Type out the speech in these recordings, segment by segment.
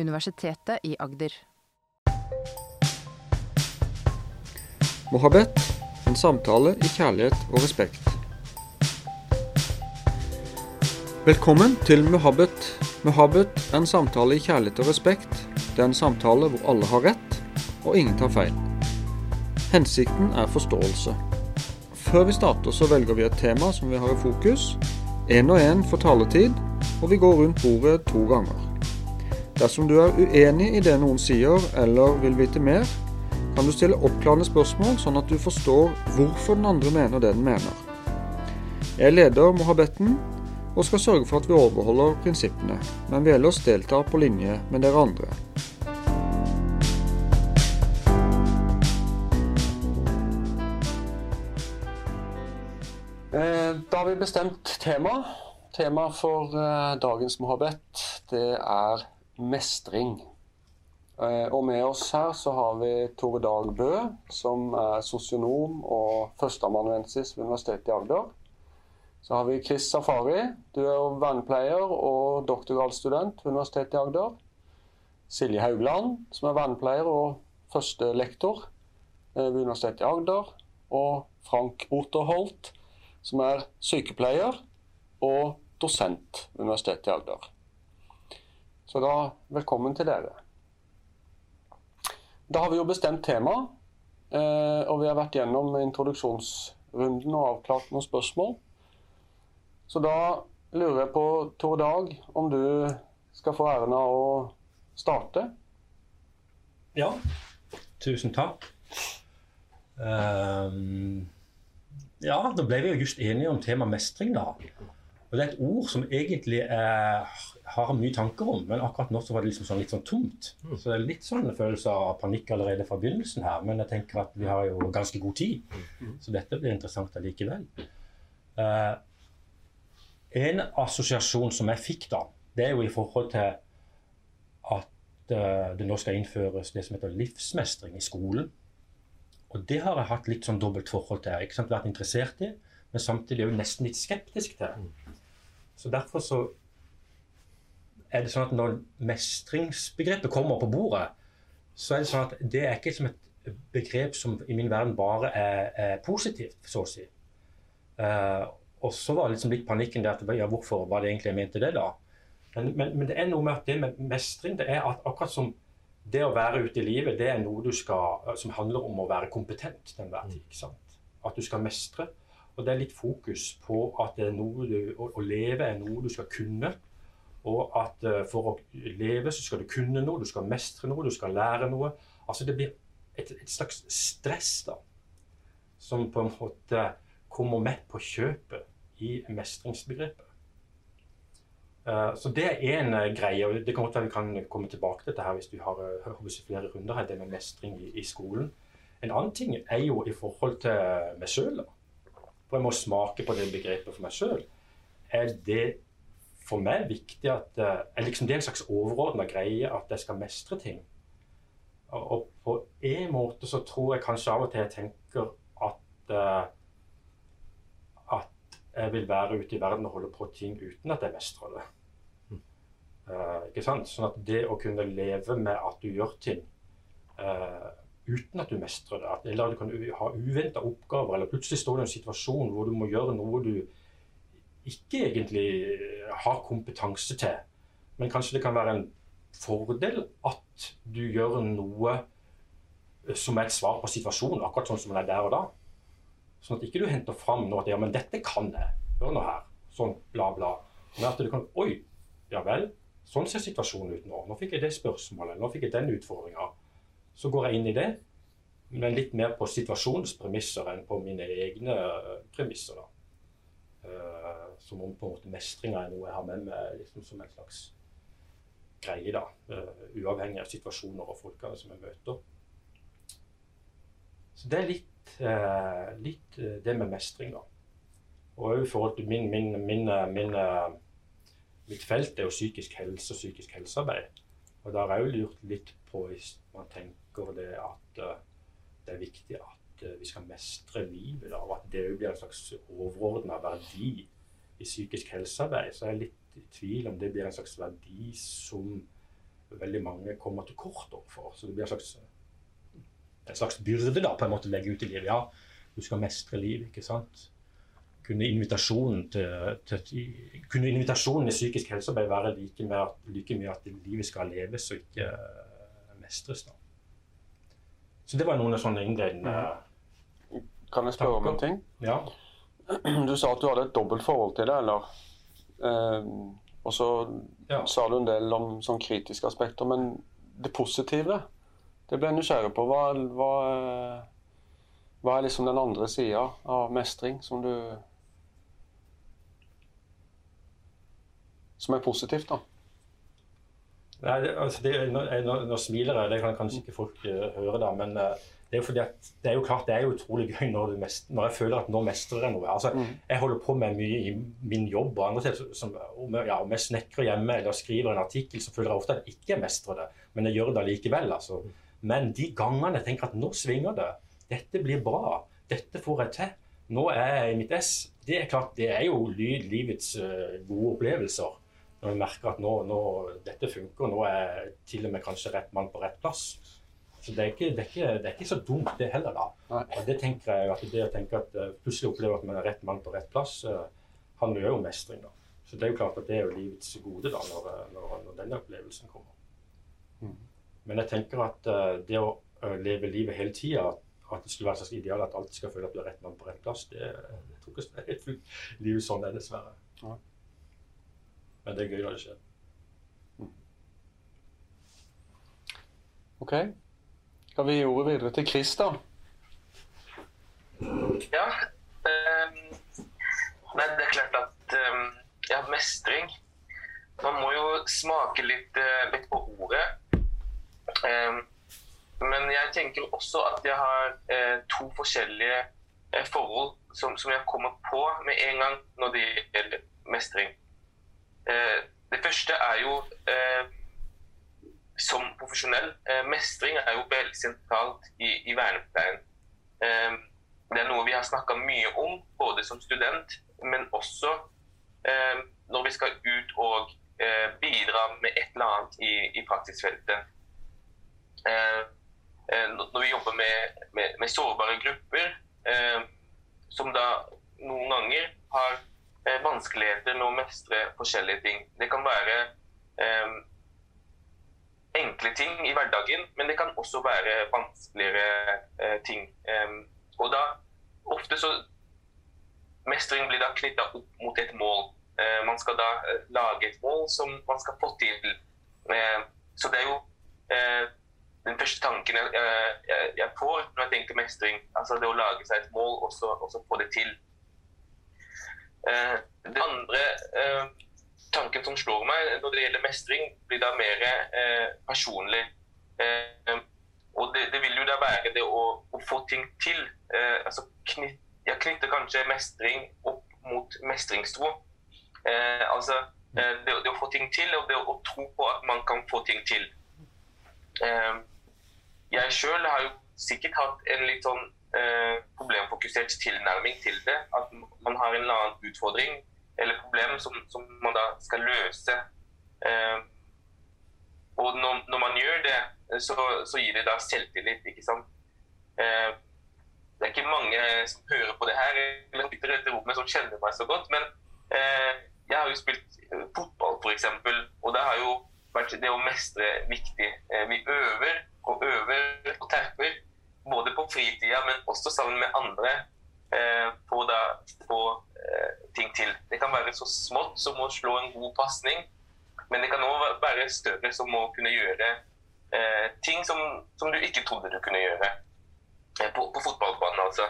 Universitetet i Agder. Mohabet en samtale i kjærlighet og respekt. Velkommen til Muhabbet. Muhabbet er en samtale i kjærlighet og respekt. Det er en samtale hvor alle har rett, og ingen tar feil. Hensikten er forståelse. Før vi starter, så velger vi et tema som vi har i fokus. Én og én får taletid, og vi går rundt bordet to ganger. Dersom du er uenig i det noen sier, eller vil vite mer, kan du stille oppklarende spørsmål, sånn at du forstår hvorfor den andre mener det den mener. Jeg leder mohabetten, og skal sørge for at vi overholder prinsippene, men vi ellers deltar på linje med dere andre. Eh, da har vi bestemt tema. Tema for eh, dagens Mohabet det er mestring. Eh, og med oss her så har vi Tore Dag Bø, som er sosionom og førsteamanuensis ved Universitetet i Agder. Så har vi Chris Safari. Du er vernepleier og doktorgradsstudent ved Universitetet i Agder. Silje Haugland, som er vernepleier og førstelektor ved Universitetet i Agder. Og Frank Oterholt, som er sykepleier og dosent ved Universitetet i Agder. Så da, velkommen til dere. Da har vi jo bestemt tema, og vi har vært gjennom introduksjonsrunden og avklart noen spørsmål. Så da lurer jeg på, Tor Dag, om du skal få æren av å starte? Ja, tusen takk. Um, ja, da ble vi jo just enige om tema mestring, da. Og det er et ord som egentlig eh, har mye tanker om, men akkurat nå så var det liksom sånn litt sånn tomt. Så det er litt sånn en følelse av panikk allerede fra begynnelsen her, men jeg tenker at vi har jo ganske god tid. Så dette blir interessant allikevel. Eh, en assosiasjon som jeg fikk da, det er jo i forhold til at eh, det nå skal innføres det som heter livsmestring i skolen. Og det har jeg hatt litt sånn dobbelt forhold til. Ikke sant? Vært interessert i, men samtidig jo nesten litt skeptisk til. Så derfor så er det sånn at når mestringsbegrepet kommer på bordet, så er det sånn at det er ikke som et begrep som i min verden bare er, er positivt, så å si. Uh, og så var det liksom litt panikken der at ja, hvorfor var det egentlig jeg mente det, da? Men, men, men, det er noe med at det med mestring det er at akkurat som det å være ute i livet, det er noe du skal, som handler om å være kompetent til enhver tid. ikke sant? At du skal mestre. Og det er litt fokus på at du, å, leve er noe du skal kunne. Og at uh, for å leve så skal du kunne noe, du skal mestre noe, du skal lære noe. Altså det blir et, et slags stress da, som på en måte kommer med på kjøpet i mestringsbegrepet. Uh, så det er én uh, greie, og det kan godt være vi kan komme tilbake til dette her hvis vi har uh, flere runder her, det med mestring i, i, skolen. En annen ting er jo i forhold til meg sjøl. For jeg må smake på det begrepet for meg sjøl. Er det for meg viktig at er liksom Det er en slags overordna greie at jeg skal mestre ting. Og, på en måte så tror jeg kanskje av og til jeg tenker at jeg vil være ute i verden og holde på ting uten at jeg mestrer det. Mm. Uh, ikke sant? Sånn at det å kunne leve med at du gjør ting uh, uten at du mestrer det, eller du kan ha uventa oppgaver, eller plutselig står du i en situasjon hvor du må gjøre noe du ikke egentlig har kompetanse til, men kanskje det kan være en fordel at du gjør noe som er et svar på situasjonen, akkurat sånn som den er der og da. Sånn at ikke du henter fram noe at ja, men dette kan jeg. Hør nå her. Sånn bla, bla. Men at du kan Oi, ja vel. Sånn ser situasjonen ut nå. Nå fikk jeg det spørsmålet. Nå fikk jeg den utfordringa. Så går jeg inn i det, men litt mer på situasjonens premisser enn på mine egne premisser. da. Uh, som om på en måte mestringa er noe jeg har med meg liksom som en slags greie. da, uh, Uavhengig av situasjoner og folkene som jeg møter. Så det er litt, litt det med mestring, da. Og i forhold til min, min, min, min, Mitt felt er jo psykisk helse og psykisk helsearbeid. Og da har jeg jo lurt litt på, hvis man tenker det at det er viktig at vi skal mestre livet, og at det blir en slags overordna verdi i psykisk helsearbeid, så er jeg litt i tvil om det blir en slags verdi som veldig mange kommer til kort overfor. Så det blir en slags, en slags byrde da, på en måte å legge ut i livet. Ja, du skal mestre livet, ikke sant. Kunne invitasjonen til, til, kunne invitasjonen i psykisk helsearbeid være like, med, like mye at livet skal leves og ikke uh, mestres? da. Så det var noen av sånne innledende Kan jeg spørre om en ting? Ja. Du sa at du hadde et dobbelt forhold til det, eller? Eh, og så Ja. sa du en del om sånn kritiske aspekter, men det positive, det ble jeg nysgjerrig på. Hva, hva, hva er liksom den andre sida av mestring som du Som er positivt, da? Nei, altså det, nå, nå, nå smiler jeg, det kan kanskje ikke folk uh, høre, da, men uh, det er jo fordi at det er jo klart det er utrolig gøy når, du mest, når jeg føler at nå mestrer jeg noe. Altså, Jeg holder på med mye i min jobb og andre. Som, om, jeg- ja, om jeg snekrer hjemme eller skriver en artikkel, så føler jeg ofte at jeg ikke mestrer det, men jeg gjør det allikevel. Altså. Men de gangene jeg tenker at nå svinger det, dette blir bra, dette får jeg til, nå er jeg i mitt ess, det er klart, det er jo livets uh, gode opplevelser. Når vi merker at nå, nå, dette funker, nå er jeg til og med kanskje rett mann på rett plass. Så det er ikke, det er ikke, det er ikke så dumt, det heller, da. Nei. Og det tenker jeg at det å tenke at eh, plutselig opplever at man er rett mann på rett plass, eh, handler jo om mestring. da. Så det er jo klart at det er jo livets gode da, når, eh, når, når denne opplevelsen kommer. Mm. Men jeg tenker at det å leve livet hele tida, at det skulle være et slags ideal at alltid skal føle at du er rett mann på rett plass, det det tror ikke det er fullt livet sånn er, dessverre. Nei. Men det er gøy når det skjer. OK. Skal vi gi ordet videre til Chris, da? Ja. Um, nei, det er klart at um, ja, mestring Man må jo smake litt, uh, litt på ordet. Um, men jeg tenker også at jeg har uh, to forskjellige uh, forhold som, som jeg kommer på med en gang når det gjelder mestring. Eh, det første er jo eh, som profesjonell. Eh, mestring er jo veldig sentralt i, i vernepleien. Det er noe vi har snakka mye om, både som student, men også når vi skal ut og bidra med et eller annet i, i praksisfeltet. Når vi jobber med, med, med sårbare grupper, som da noen ganger har vanskeligheter med å mestre forskjellige ting. Det kan være eh, enkle ting i hverdagen, men det kan også være vanskeligere eh, ting. Eh, og da ofte så Mestring blir da knytta opp mot et mål. Eh, man skal da eh, lage et mål som man skal få til. Eh, så det er jo eh, den første tanken jeg, jeg, jeg får når jeg tenker mestring. Altså det å lage seg et mål og så få det til. Eh, det andre eh, tanken som slår meg når det gjelder mestring, blir da mer eh, personlig. Og det, det vil jo da være det å, å få ting til. Altså knytt, jeg knytter kanskje mestring opp mot mestringstro. Altså det, det å få ting til, og det å, tro på at man kan få ting til. Jeg sjøl har jo sikkert hatt en litt sånn problemfokusert tilnærming til det. At man har en eller annen utfordring eller problem som, som man da skal løse. Eh, og når, når man gjør det, så, så gir det da selvtillit, ikke sant. Eh, det er ikke mange som hører på det her, eller sitter i dette rommet som kjenner meg så godt, men eh, jeg har jo spilt eh, fotball, f.eks., og det har jo vært det å mestre viktig. Eh, vi øver og øver og terper, både på fritida, men også sammen med andre, eh, på å få eh, ting til. Det kan være så smått som å slå en god pasning, men det kan òg være større som å kunne gjøre eh, ting som, som, du ikke trodde du kunne gjøre. Eh, på, på, fotballbanen, altså.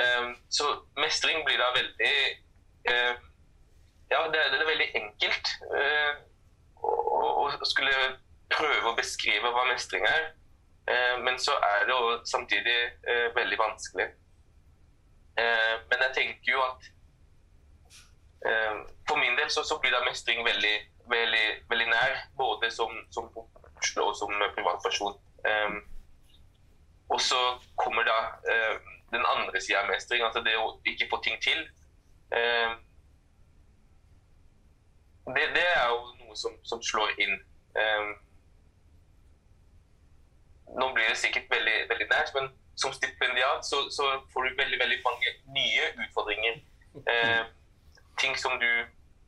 Eh, så mestring blir da veldig eh, Ja, det, er veldig enkelt eh, å skulle prøve å beskrive hva mestring er. Eh, men så er det jo samtidig veldig vanskelig. men jeg tenker jo at for min del så, blir da mestring veldig, veldig, veldig nær, både som, som og som privatperson. Og så kommer da den andre sida av mestring, altså det å ikke få ting til. Det, det, er jo noe som, som slår inn. Nå blir det sikkert veldig, veldig nært, men som stipendiat så, så får du veldig, veldig mange nye utfordringer. Eh, ting som du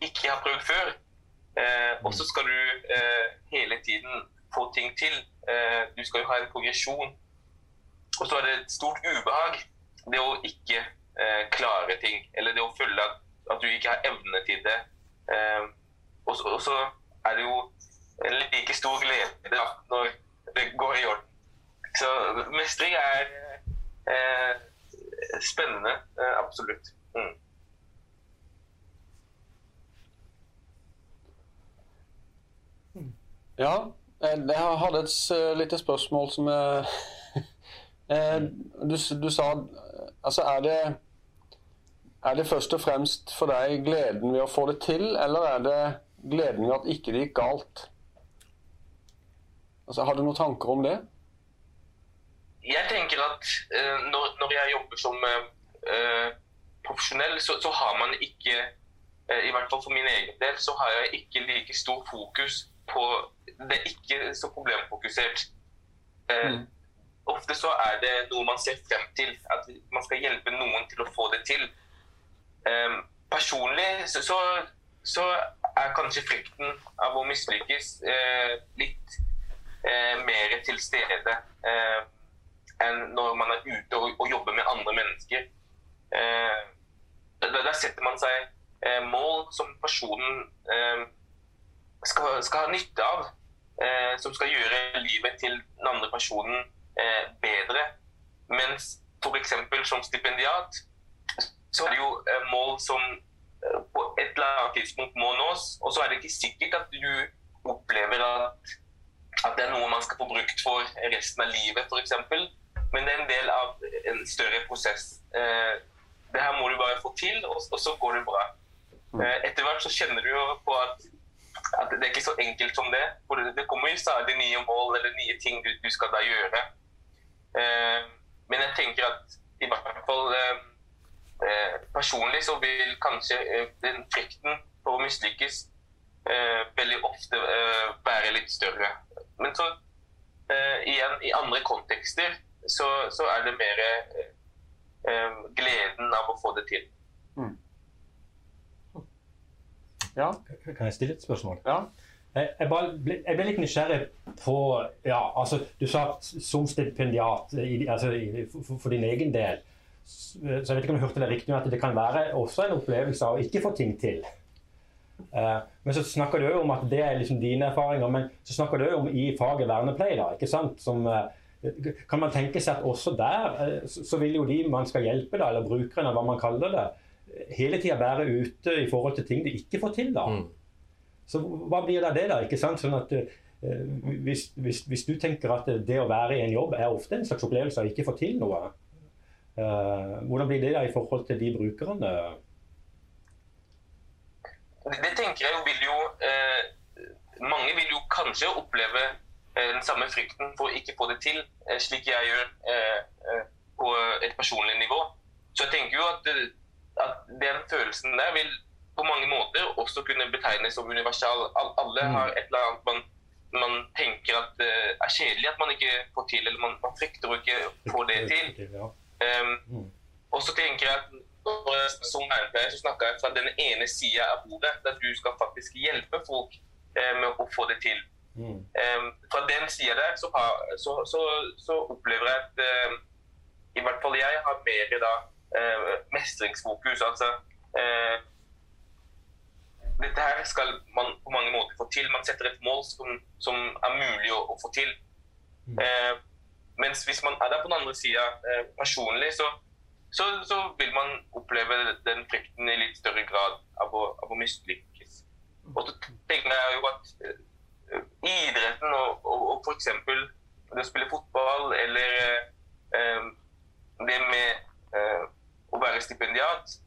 ikke har prøvd før. Eh, og så skal du eh, hele tiden få ting til. Eh, du skal jo ha en progresjon. Og så er det et stort ubehag det å ikke eh, klare ting, eller det å føle at, at, du ikke har evne til det. Eh, og, så, er det jo en like stor glede da, når det går i orden. Så mestring er eh, spennende. Eh, absolutt. Mm. Ja, jeg hadde et lite spørsmål som jeg du, du sa Altså, er det er det først og fremst for deg gleden ved å få det til, eller er det gleden ved at ikke det gikk galt? Altså, Har du noen tanker om det? Jeg tenker at uh, når, når, jeg jobber som uh, profesjonell, så, så, har man ikke I hvert fall for min egen del så har jeg ikke like stor fokus på Det er ikke så problemfokusert. Mm ofte så er det noe man ser frem til. At man skal hjelpe noen til å få det til. Personlig så, så, så, er kanskje frykten av å mislykkes litt mer til stede uh, enn når man er ute og, og jobber med andre mennesker. Der, der, setter man seg mål som personen skal, skal, ha nytte av. som skal gjøre livet til den andre personen eh, bedre. Mens f.eks. som stipendiat så er det jo eh, mål som eh, på et eller annet tidspunkt må nås. Og så er det ikke sikkert at du opplever at, at det er noe man skal få brukt for resten av livet, f.eks. Men det er en del av en større prosess. Eh, det her må du bare få til, og, og så går det bra. Mm. Eh, etter hvert så kjenner du jo på at, at det er ikke så enkelt som det. For det, det kommer jo stadig nye mål eller nye ting du, du skal da gjøre. Eh, men jeg tenker at i hvert fall eh, eh, personlig så vil kanskje den frykten for å mislykkes veldig ofte være litt større. Men så igjen, i andre kontekster så, så er det mer gleden av å få det til. Mm. Ja. Kan jeg stille et spørsmål? Ja. Jeg, ble, jeg, ble, litt nysgjerrig på ja, altså, Du sa som stipendiat altså, for, for, din egen del. Så jeg vet ikke om du hørte det riktig, at det kan være også en opplevelse av å ikke få ting til. Uh, men så snakker du jo om at det er liksom dine erfaringer, men så snakker du jo om i faget vernepleie. da, ikke sant? Som, uh, kan man tenke seg at også der uh, så, vil jo de man skal hjelpe, da, eller brukerne, hva man kaller det, hele tida være ute i forhold til ting de ikke får til. da. Mm. Så hva blir det av det, da? ikke sant? Sånn at eh, hvis, hvis, hvis, du tenker at det å være i en jobb er ofte en slags opplevelse av ikke få til noe, eh, hvordan blir det da i forhold til de brukerne? Det tenker jeg vil jo eh, Mange vil jo kanskje oppleve eh, den samme frykten for å ikke få det til, eh, slik jeg gjør eh, på et personlig nivå. Så jeg tenker jo at, at den følelsen der vil på mange måter også kunne betegnes som universal. Alle mm. har et eller annet man, man tenker at det er kjedelig at man ikke får til, eller man, man frykter å ikke få det til. Um, og så tenker jeg at som vernepleier så snakker jeg fra den ene sida av bordet, der du skal faktisk hjelpe folk med å få det til. Mm. Um, fra den sida der så, har, så, så, så, opplever jeg at uh, i hvert fall jeg har mer da mestringsfokus. altså dette her skal man på mange måter få til. Man setter et mål som, som er mulig å, å få til. Mm. Mens hvis man er der på den andre sida personlig, så, så, så, vil man oppleve den frykten i litt større grad av å, av å mislykkes. Og så tenker jeg jo at eh, idretten og, og, og f.eks. det å spille fotball eller eh, det med eh, å være stipendiat,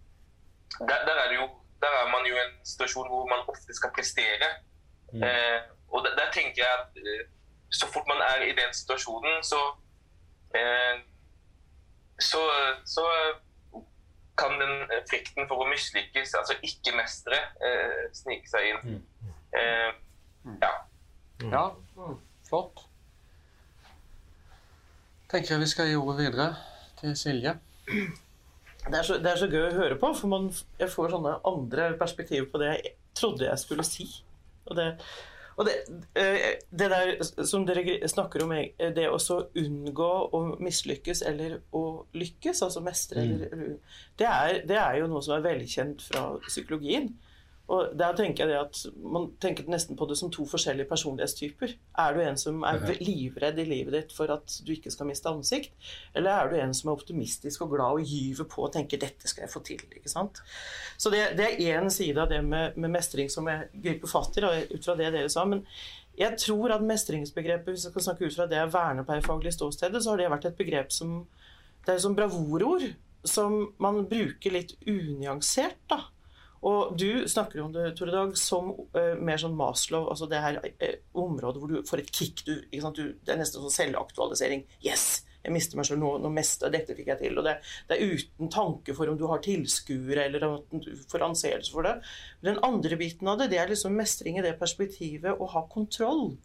der, der er det jo der er man jo i en situasjon hvor man ofte skal prestere. Mm. Eh, og der, der, tenker jeg at eh, så fort man er i den situasjonen, så eh, så, så, kan den frykten for å mislykkes, altså ikke mestre, eh, snike seg inn. Mm. Eh, ja. Ja, flott. tenker jeg vi skal gi ordet videre til Silje. Det er, så, det er så gøy å høre på, for man, jeg får sånne andre perspektiver på det jeg trodde jeg skulle si. Og det, og det, eh, det der som dere snakker om, eh, det å så unngå å mislykkes eller å lykkes, altså mestre, Mm. eller, det, er, det er jo noe som er velkjent fra psykologien. Og der tenker jeg det at Man tenker nesten på det som to forskjellige personlighetstyper. Er du en som er livredd i livet ditt for at du ikke skal miste ansikt? Eller er du en som er optimistisk og glad og gyver på og tenker 'dette skal jeg få til'? ikke sant? Så det, det er én side av det med, med mestring som jeg griper fatt i, ut fra det dere sa. Men jeg tror at mestringsbegrepet, hvis jeg skal snakke ut fra det vernepleierfaglige ståstedet, så har det vært et begrep som Det er som bravorord som man bruker litt unyansert, da. Og du snakker om det, Tore Dag, som uh, mer sånn Maslow, altså det her uh, området hvor du får et kick. Du? Du, det er nesten sånn selvaktualisering. Yes! Jeg mister meg selv nå, nå mest, dette fikk jeg til. Og det, det er uten tanke for om du har tilskuere eller om du får anseelse for det. Den andre biten av det, det er liksom mestring i det perspektivet å ha kontroll.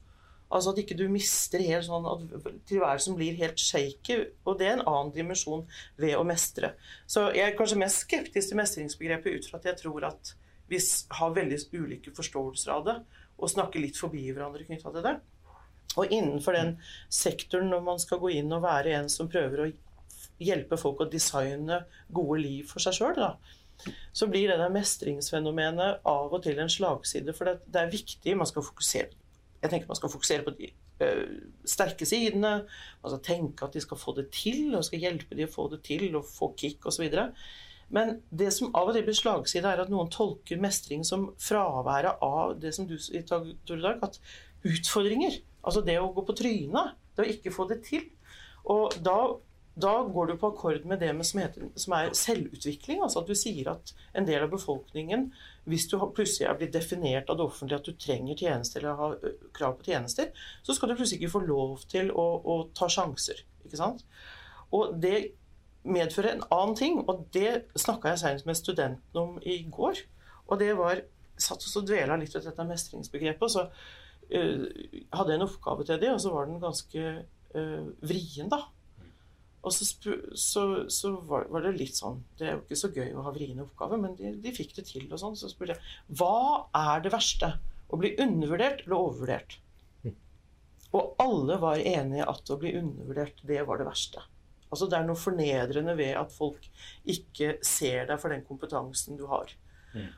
Altså at ikke du mister helt sånn at tilværelsen blir helt shaky. Og det er en annen dimensjon ved å mestre. Så jeg er kanskje mest skeptisk til mestringsbegrepet ut fra at jeg tror at vi har veldig ulike forståelser av det, og snakker litt forbi hverandre knytta til det. Og innenfor den sektoren, når man skal gå inn og være en som prøver å hjelpe folk å designe gode liv for seg sjøl, så blir det der mestringsfenomenet av og til en slagside. For det, er viktig. Man skal fokusere jeg tenker man skal fokusere på de øh, sterke sidene. Man skal tenke at de skal få det til, og skal hjelpe de å få det til og få kick osv. Men det som av og til blir slagside, er at noen tolker mestring som fraværet av det som du i Tore Dag, at utfordringer. Altså det å gå på trynet. Det å ikke få det til. Og da, da går du på akkord med det med som, heter, som er selvutvikling. Altså at du sier at en del av befolkningen, hvis du plutselig er blitt definert av det offentlige at du trenger tjenester eller har krav på tjenester, så skal du plutselig ikke få lov til å, å ta sjanser. Ikke sant? Og det medfører en annen ting, og det snakka jeg senest med studentene om i går. Og det var satt og så dvela litt ved dette mestringsbegrepet. Og så uh, hadde jeg en oppgave til dem, og så var den ganske uh, vrien, da. Og så, så, så var, var det litt sånn Det er jo ikke så gøy å ha vriene oppgaver, men de, de fikk det til. og sånn. Så spurte jeg hva er det verste? Å bli undervurdert eller overvurdert? Og alle var enige at å bli undervurdert, det var det verste. Altså Det er noe fornedrende ved at folk ikke ser deg for den kompetansen du har.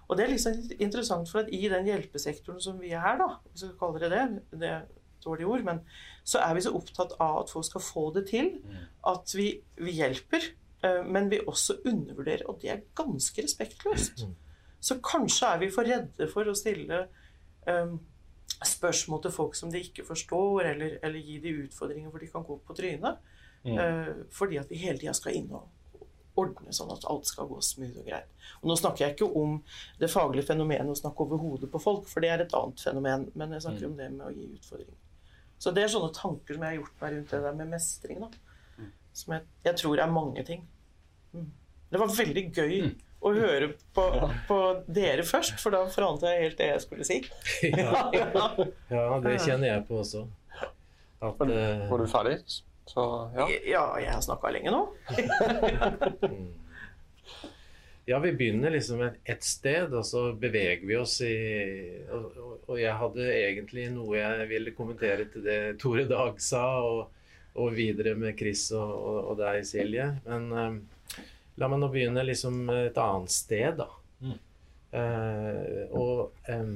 Og det er liksom interessant, for at i den hjelpesektoren som vi er her, da, hvis vi kaller det det, det er et dårlig ord, men så er vi så opptatt av at folk skal få det til, at vi, vi hjelper, eh, men vi også undervurderer, og det er ganske respektløst. Så kanskje er vi for redde for å stille um, spørsmål til folk som de ikke forstår, eller, eller gi de utfordringer hvor de kan gå på trynet. Eh, fordi at vi hele tida skal inn og ordne sånn at alt skal gå smooth og greit. Og nå snakker jeg ikke om det faglige fenomenet å snakke over hodet på folk, for det er et annet fenomen, men jeg snakker om det med å gi utfordringer. Så det er sånne tanker som jeg har gjort meg rundt det der med mestring, da. Som jeg, jeg tror er mange ting. Mm. Det var veldig gøy å høre på, på dere først, for da forandret jeg helt det jeg skulle si. Ja, ja. ja, det kjenner jeg på også. At var, Var du ferdig? Så ja. ja, jeg har snakka lenge nå. Ja, vi begynner liksom et, et sted, og så beveger vi oss i og, og, og jeg hadde egentlig noe jeg ville kommentere til det Tore Dag sa, og, og videre med Chris og, og, og deg, Silje. Men eh, la meg nå begynne liksom et annet sted, da. Eh, og em,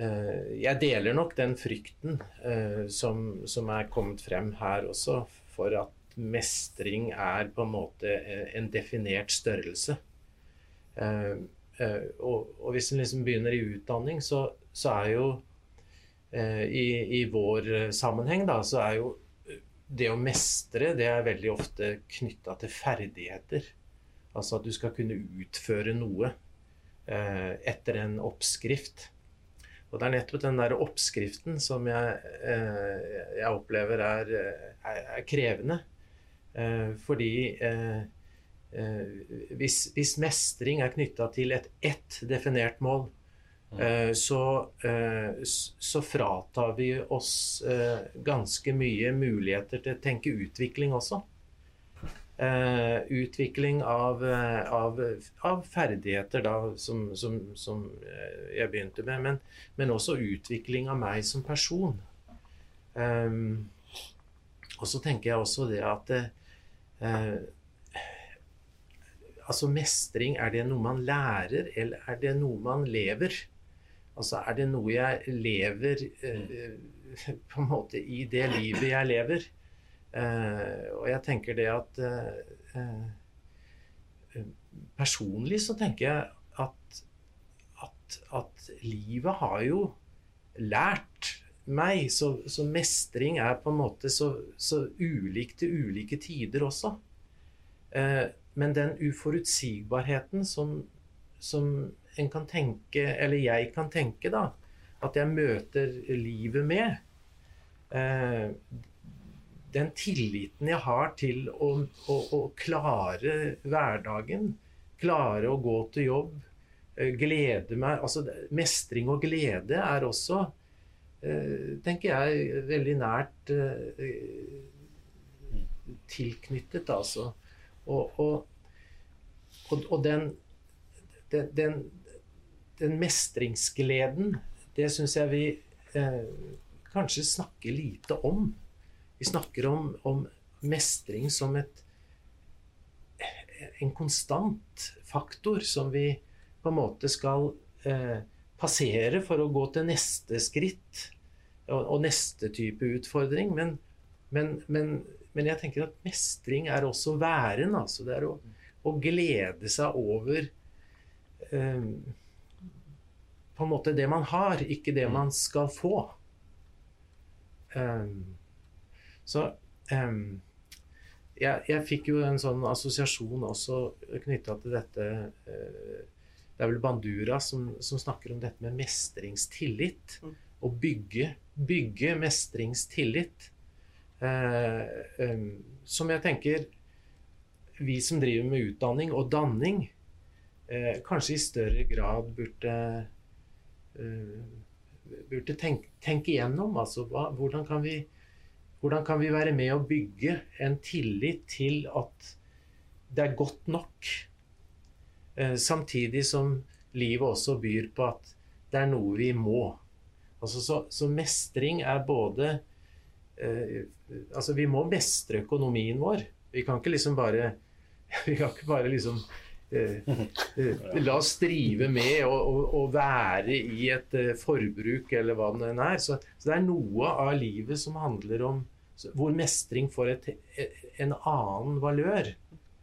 eh, jeg deler nok den frykten eh, som, som er kommet frem her også, for at mestring er på en måte eh, en definert størrelse. Eh, eh, og, hvis en liksom begynner i utdanning, så, så er jo i, I vår sammenheng, da, så er jo det å mestre det er veldig ofte knytta til ferdigheter. Altså at du skal kunne utføre noe eh, etter en oppskrift. Og det er nettopp den der oppskriften som jeg, eh, jeg opplever er, er, er krevende. Eh, fordi eh, eh, hvis, hvis mestring er knytta til et ett definert mål, eh, så, eh, så fratar vi oss eh, ganske mye muligheter til å tenke utvikling også. Eh, utvikling av, av, av ferdigheter, da, som, som, som jeg begynte med, men, men også utvikling av meg som person. Og så tenker jeg også det at eh, Altså mestring, er det noe man lærer, eller er det noe man lever? Altså er det noe jeg lever eh, på en måte i det livet jeg lever? Eh, og jeg tenker det at eh, eh, Personlig så tenker jeg at, at, at livet har jo lært meg, så, så mestring er på en måte så, så ulik til ulike tider også. Eh, men den uforutsigbarheten som, som en kan tenke, eller jeg kan tenke, da, at jeg møter livet med, eh, den tilliten jeg har til å, å, å klare hverdagen, klare å gå til jobb, eh, glede meg Altså mestring og glede er også, tenker jeg, veldig nært eh, tilknyttet, altså. Og, og, og den, den, den, den mestringsgleden, det syns jeg vi eh, kanskje snakker lite om. Vi snakker om, om mestring som et, en konstant faktor som vi på en måte skal eh, passere for å gå til neste skritt og, og neste type utfordring. Men, men, men, men jeg tenker at mestring er også væren. Altså. Det er å, å glede seg over eh, på en måte det man har, ikke det man skal få. Um, så um, jeg, jeg fikk jo en sånn assosiasjon også knytta til dette eh, Det er vel Bandura som, som snakker om dette med mestringstillit. Mm. Å bygge, bygge mestringstillit. Eh, eh, som jeg tenker vi som driver med utdanning og danning, eh, kanskje i større grad burde eh, burde tenke, tenke igjennom. Altså, hva, hvordan, kan vi, hvordan kan vi være med å bygge en tillit til at det er godt nok? Eh, samtidig som livet også byr på at det er noe vi må. Altså, så, så mestring er både eh, Altså, vi må mestre økonomien vår. Vi kan ikke liksom bare Vi kan ikke bare liksom eh, eh, La oss drive med å, være i et eh, forbruk eller hva det enn er. Så, så det er noe av livet som handler om hvor mestring får et, en annen valør.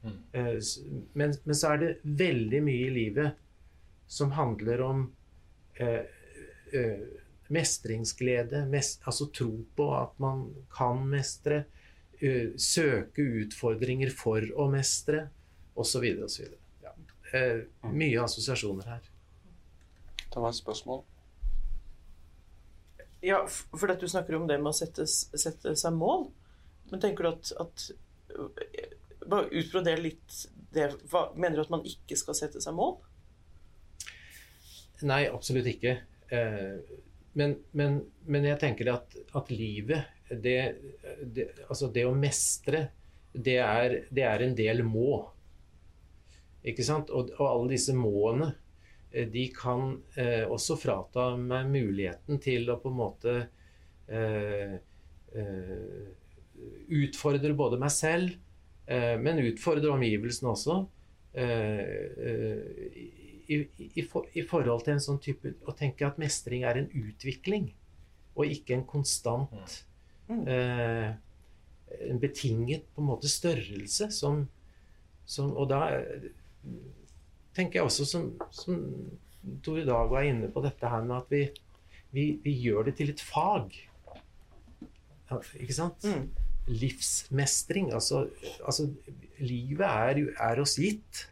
Eh, s- Men, men så er det veldig mye i livet som handler om eh, eh, mestringsglede, mest, altså tro på at man kan mestre, eh, søke utfordringer for å mestre, osv. osv. Ja. Eh, mye assosiasjoner her. Det var et spørsmål. Ja, for at du snakker om det med å sette, sette seg mål. Men tenker du at, at Bare utbroder litt det. Hva, mener du at man ikke skal sette seg mål? Nei, absolutt ikke. Eh, men, men, men jeg tenker at, at livet, det, det, altså det å mestre, det er, det er en del må. Ikke sant? Og, og alle disse måene, eh, de kan eh, også frata meg muligheten til å på en måte eh, eh, utfordre både meg selv, men utfordre omgivelsene også. eh, eh, i, i, i, for, I forhold til en sånn type Å tenke at mestring er en utvikling, og ikke en konstant Mm. eh, En betinget på en måte størrelse som, som Og da eh, tenker jeg også som, som Tore Dag var inne på dette her med at vi, vi, vi gjør det til et fag. Ikke sant? Mm. Livsmestring. Altså, altså livet er, er oss gitt.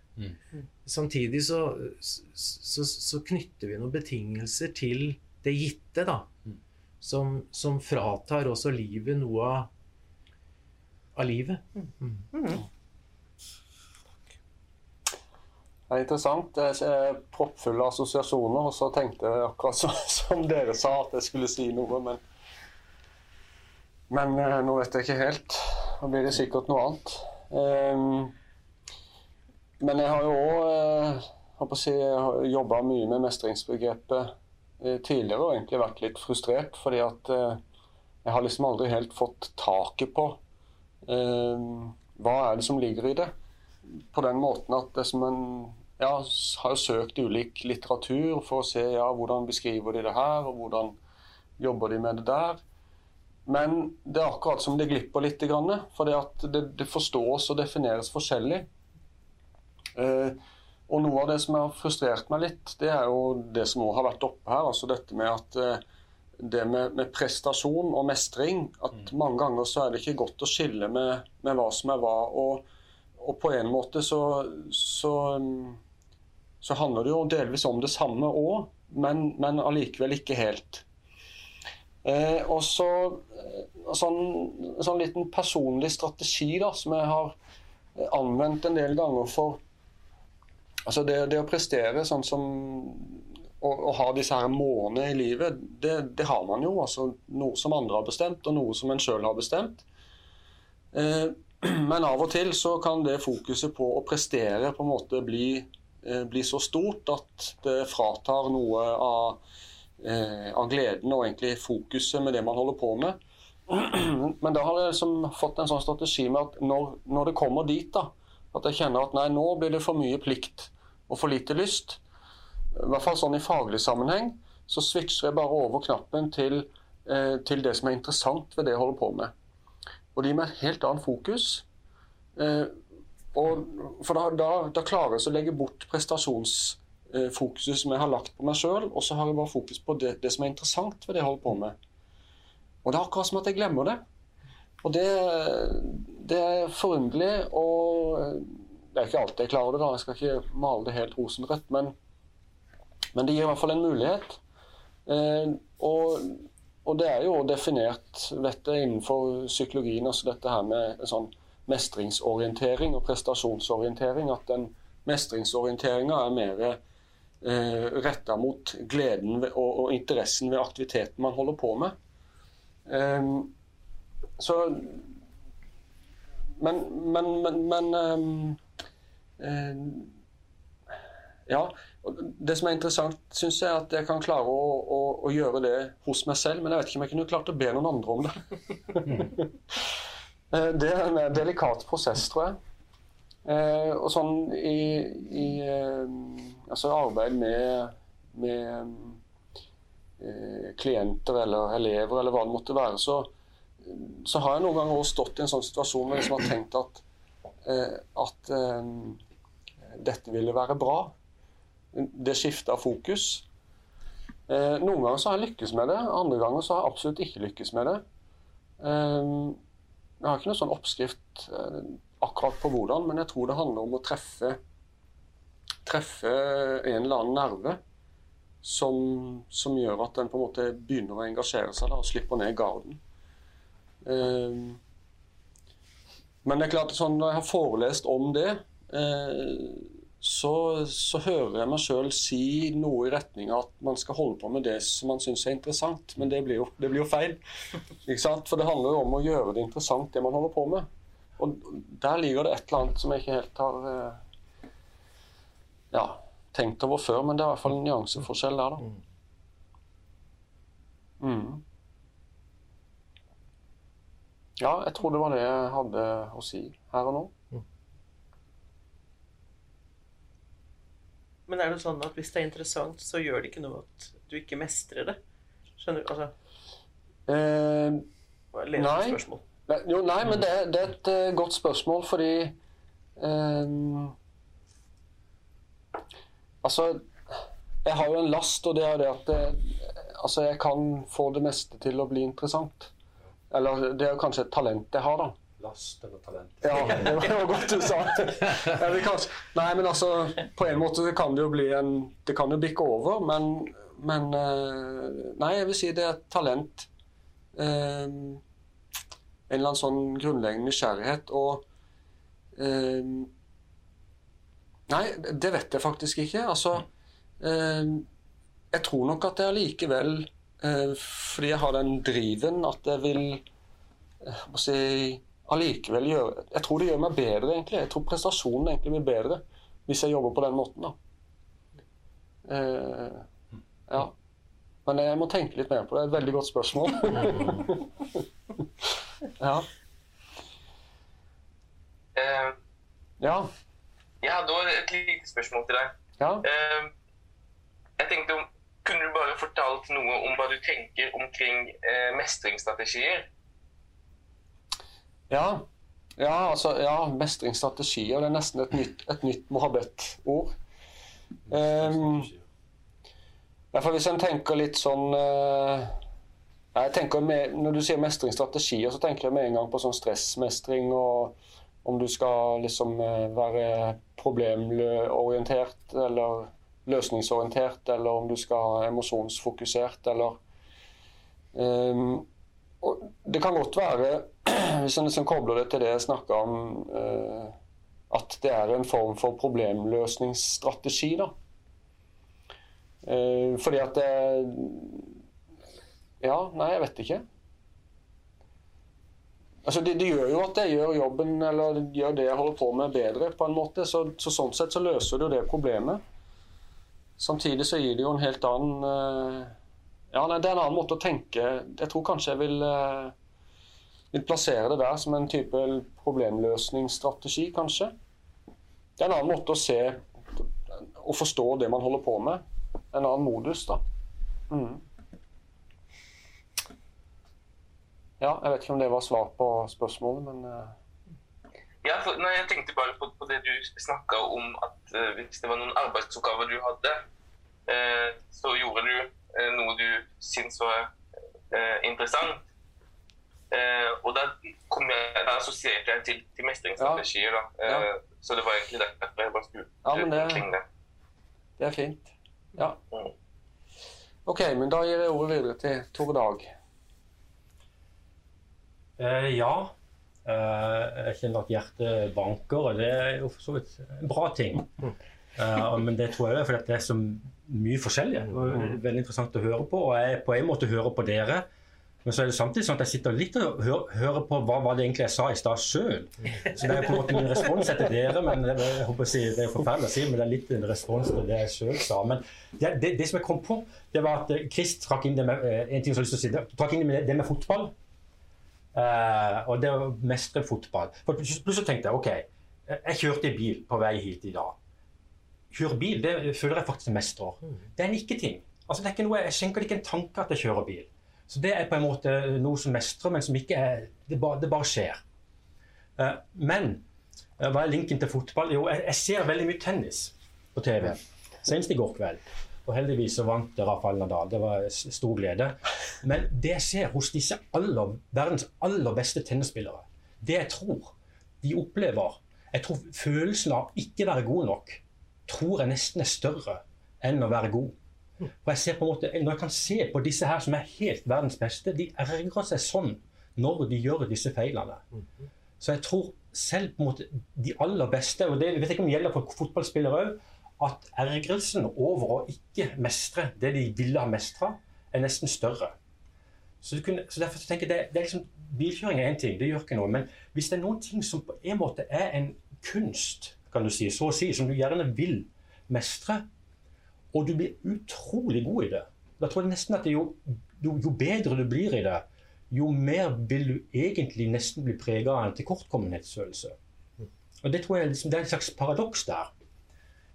Samtidig så, så, så knytter vi noen betingelser til det gitte, da. Som, som fratar også livet noe av, av livet. Mm. Mm. Det er interessant. Jeg er proppfulle assosiasjoner, og så tenkte jeg akkurat som, som dere sa, at jeg skulle si noe, men Men uh, nå vet jeg ikke helt. Nå blir det sikkert noe annet. Um, men jeg har jo òg si, jobba mye med mestringsbegrepet uh, tidligere og egentlig vært litt frustrert, fordi at eh, jeg har liksom aldri helt fått taket på eh, hva er det som ligger i det. På den måten at det som en ja, har søkt ulik litteratur for å se ja, hvordan beskriver de det her, og hvordan jobber de med det der. Men det er akkurat som det glipper litt. For det, det forstås og defineres forskjellig. Eh, og noe av det som har frustrert meg litt, det er jo det som også har vært oppe her. altså Dette med at eh, det med, med prestasjon og mestring At mm. mange ganger så er det ikke godt å skille med, med hva som er hva. Og, og på en måte så, så, så, handler det jo delvis om det samme òg, men, men allikevel ikke helt. Eh, og så eh, sånn, sånn liten personlig strategi da, som jeg har anvendt en del ganger for Altså det, det, å prestere sånn som å, ha disse her målene i livet, det, det, har man jo. altså Noe som andre har bestemt, og noe som en sjøl har bestemt. Eh, men av og til så kan det fokuset på å prestere på en måte bli, eh, bli så stort at det fratar noe av, eh, av, gleden og egentlig fokuset med det man holder på med. Men da har jeg liksom fått en sånn strategi med at når, når det kommer dit, da, at jeg kjenner at nei, nå blir det for mye plikt og for lite lyst. I hvert fall sånn i faglig sammenheng. Så switcher jeg bare over knappen til, eh, til det som er interessant ved det jeg holder på med. Og det gir meg et helt annet fokus. Eh, og, for da, da, da, klarer jeg å legge bort prestasjonsfokuset som jeg har lagt på meg sjøl, og så har jeg bare fokus på det, det, som er interessant ved det jeg holder på med. Og det er akkurat som at jeg glemmer det. Og det, det er forunderlig, og det er ikke alltid jeg klarer det. da, Jeg skal ikke male det helt rosenrødt, men, men det gir i hvert fall en mulighet. Eh, og, og, det er jo definert vet jeg, innenfor psykologien, altså dette her med sånn mestringsorientering og prestasjonsorientering. At den mestringsorienteringa er mer eh, retta mot gleden og, og, interessen ved aktiviteten man holder på med. Eh, så Men, men, men, men um, uh, Ja. Det som er interessant, syns jeg, er at jeg kan klare å, å, å, gjøre det hos meg selv. Men jeg vet ikke om jeg kunne klart å be noen andre om det. Eh, det er en delikat prosess, tror jeg. Eh, og sånn i, i eh, altså arbeid med, med eh, klienter eller elever eller hva det måtte være, så, så har jeg noen ganger også stått i en sånn situasjon hvor jeg liksom har tenkt at, eh, at eh, dette ville være bra. Det skifta fokus. Eh, noen ganger så har jeg lykkes med det, andre ganger så har jeg absolutt ikke lykkes med det. Jeg har ikke noen sånn oppskrift akkurat på hvordan, men jeg tror det handler om å treffe, treffe en eller annen nerve. Som, som, gjør at en på en måte begynner å engasjere seg da, og slipper ned garden. Eh, men det er klart sånn, når jeg har forelest om det, eh, så, så hører jeg meg sjøl si noe i retning av at man skal holde på med det som man syns er interessant. Men det blir, jo, det blir jo feil. For det handler jo om å gjøre det interessant, det man holder på med. Og der ligger det et eller annet som jeg ikke helt har eh, ja, tenkt over før. Men det er i hvert fall en nyanseforskjell der, da. Mm. mm. Ja, jeg tror det var det jeg hadde å si her og nå. Mm. Men er det sånn at hvis det er interessant, så gjør det ikke noe at du ikke mestrer det? Skjønner du? Altså eh, Nei. Spørsmål. Jo, nei, men det, det, er et uh, godt spørsmål, fordi um, Altså, jeg har jo en last, og det er det at det, altså, jeg kan få det meste til å bli interessant. Eller det er kanskje et talent jeg har, da. Last eller talent. Ja, det var godt du sa. Kanskje, nei, men altså, på en måte kan det jo bli en Det kan jo bikke over, men, men eh, Nei, jeg vil si det er et talent. Eh, en eller annen sånn grunnleggende nysgjerrighet. Og eh, Nei, det vet jeg faktisk ikke. Altså eh, Jeg tror nok at jeg allikevel eh, Fordi jeg har den driven at jeg vil eh, må si, allikevel gjøre Jeg tror det gjør meg bedre, egentlig. Jeg tror prestasjonen egentlig blir bedre hvis jeg jobber på den måten, da. Eh, ja. Men jeg må tenke litt mer på det. Det er et veldig godt spørsmål. ja. Uh, Ja. jeg hadde også et lite spørsmål til deg. Ja. Uh, jeg tenkte om, Kunne du bare fortalt noe om hva du tenker omkring uh, mestringsstrategier? Ja. ja, altså, ja, mestringsstrategier. Det er nesten et nytt, et nytt mohabet-ord. Um, Derfor hvis en tenker litt sånn eh, jeg tenker med, Når du sier mestringsstrategier, så tenker jeg med en gang på sånn stressmestring og om du skal liksom eh, være problemorientert eller løsningsorientert, eller om du skal være emosjonsfokusert, eller um, Det kan godt være, hvis en liksom kobler det til det jeg snakka om, uh, at det er en form for problemløsningsstrategi, da. Uh, fordi at det Ja, nei, jeg vet ikke. Altså, det, det gjør jo at jeg gjør jobben, eller gjør det jeg holder på med, bedre, på en måte. Så, så sånn sett så løser det jo det problemet. Samtidig så gir det jo en helt annen uh, Ja, nei, det er en annen måte å tenke Jeg tror kanskje jeg vil, uh, vil plassere det der som en type problemløsningsstrategi, kanskje. Det er en annen måte å se og forstå det man holder på med. En annen modus, da. Mm. Ja, jeg vet ikke om det var svar på spørsmålet, men eh, Ja, for, nei, jeg tenkte bare på, på det du snakka om at uh, hvis det var noen arbeidsoppgaver du hadde, uh, så gjorde du uh, noe du syntes var interessant. Og da, kom jeg, da assosierte jeg til, til mestringsstrategier. Eh, Ja. Så det var egentlig derfor jeg bare skulle Ja, men det. det er fint. Ja. Mm. OK, men da gir jeg ordet videre til Tore Dag. Eh, ja. Eh, jeg kjenner at hjertet banker, og det er jo for så vidt en bra ting. Eh, men det tror jeg er fordi det er så mye forskjellig. Det er veldig interessant å høre på. Og jeg på en måte hører på dere. Men så er det samtidig sånn at jeg sitter litt og hører, hører på hva var det egentlig jeg sa i stad sjøl. Så det er på en måte min respons etter dere. men det, jeg håper å si, det er forferdelig å si, men det er litt en respons til det jeg sjøl sa. Men det, det, det som jeg kom på, det var at Krist Chris trakk inn det med eh, en ting som jeg har lyst til å si, det- trakk inn det med, det med fotball. Eh, og det å mestre fotball. For Plutselig tenkte jeg OK, jeg kjørte i bil på vei hit i dag. Kjøre bil, det føler jeg faktisk mestrer. Det er en ikke-ting. Altså, det er ikke noe, jeg skjenker det ikke en tanke at jeg kjører bil. Så det er på en måte noe som mestrer, men som ikke er Det bare, det bare skjer. Uh, men uh, hva er linken til fotball? Jo, jeg, jeg ser veldig mye tennis på TV. Senest i går kveld. Og heldigvis så vant Rafael Nadal. Det var stor glede. Men det jeg ser hos disse aller, verdens aller beste tennisspillere, det jeg tror de opplever Jeg tror følelsen av ikke være god nok tror jeg nesten er større enn å være god. For jeg ser på en måte, Når jeg kan se på disse her som er helt verdens beste, de ergrer seg sånn når de gjør disse feilene. Så jeg tror selv på en måte de aller beste, og det jeg vet ikke om det gjelder for fotballspillere òg, at ergrelsen over å ikke mestre det de ville ha mestra, er nesten større. Så, du kunne, så derfor så tenker jeg det, det er liksom, Bilkjøring er én ting, det gjør ikke noe. Men hvis det er noen ting som på en måte er en kunst, kan du si, så å si, som du gjerne vil mestre, og du blir utrolig god i det, da tror jeg nesten at jo, jo, jo bedre du blir i det, jo mer vil du egentlig nesten bli prega av en tilkortkommenhetsfølelse. Og det tror jeg liksom, det er en slags paradoks der.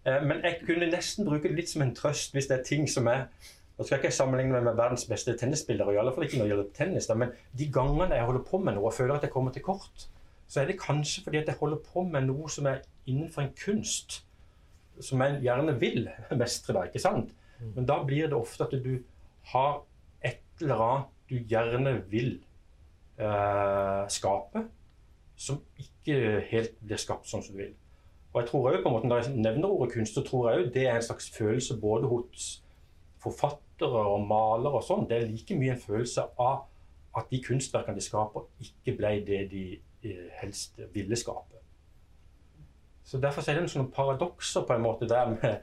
Eh, Men jeg kunne nesten bruke det litt som en trøst hvis det er ting som er Nå skal jeg ikke sammenligne meg med verdens beste tennisspillere, i alle fall ikke når det gjelder tennis, men de gangene jeg holder på med noe og føler at jeg kommer til kort, så er det kanskje fordi at jeg holder på med noe som er innenfor en kunst, som jeg gjerne vil mestre, da, ikke sant? Men da blir det ofte at du har et eller annet du gjerne vil eh, skape, som ikke helt blir skapt sånn som du vil. Og jeg tror også på en måte Når jeg nevner ordet kunst, så tror jeg også det er en slags følelse både hos forfattere og malere og sånn. Det er like mye en følelse av at de kunstverkene de skaper, ikke ble det de eh, helst ville skape. Så Derfor er det noen paradokser på en måte der med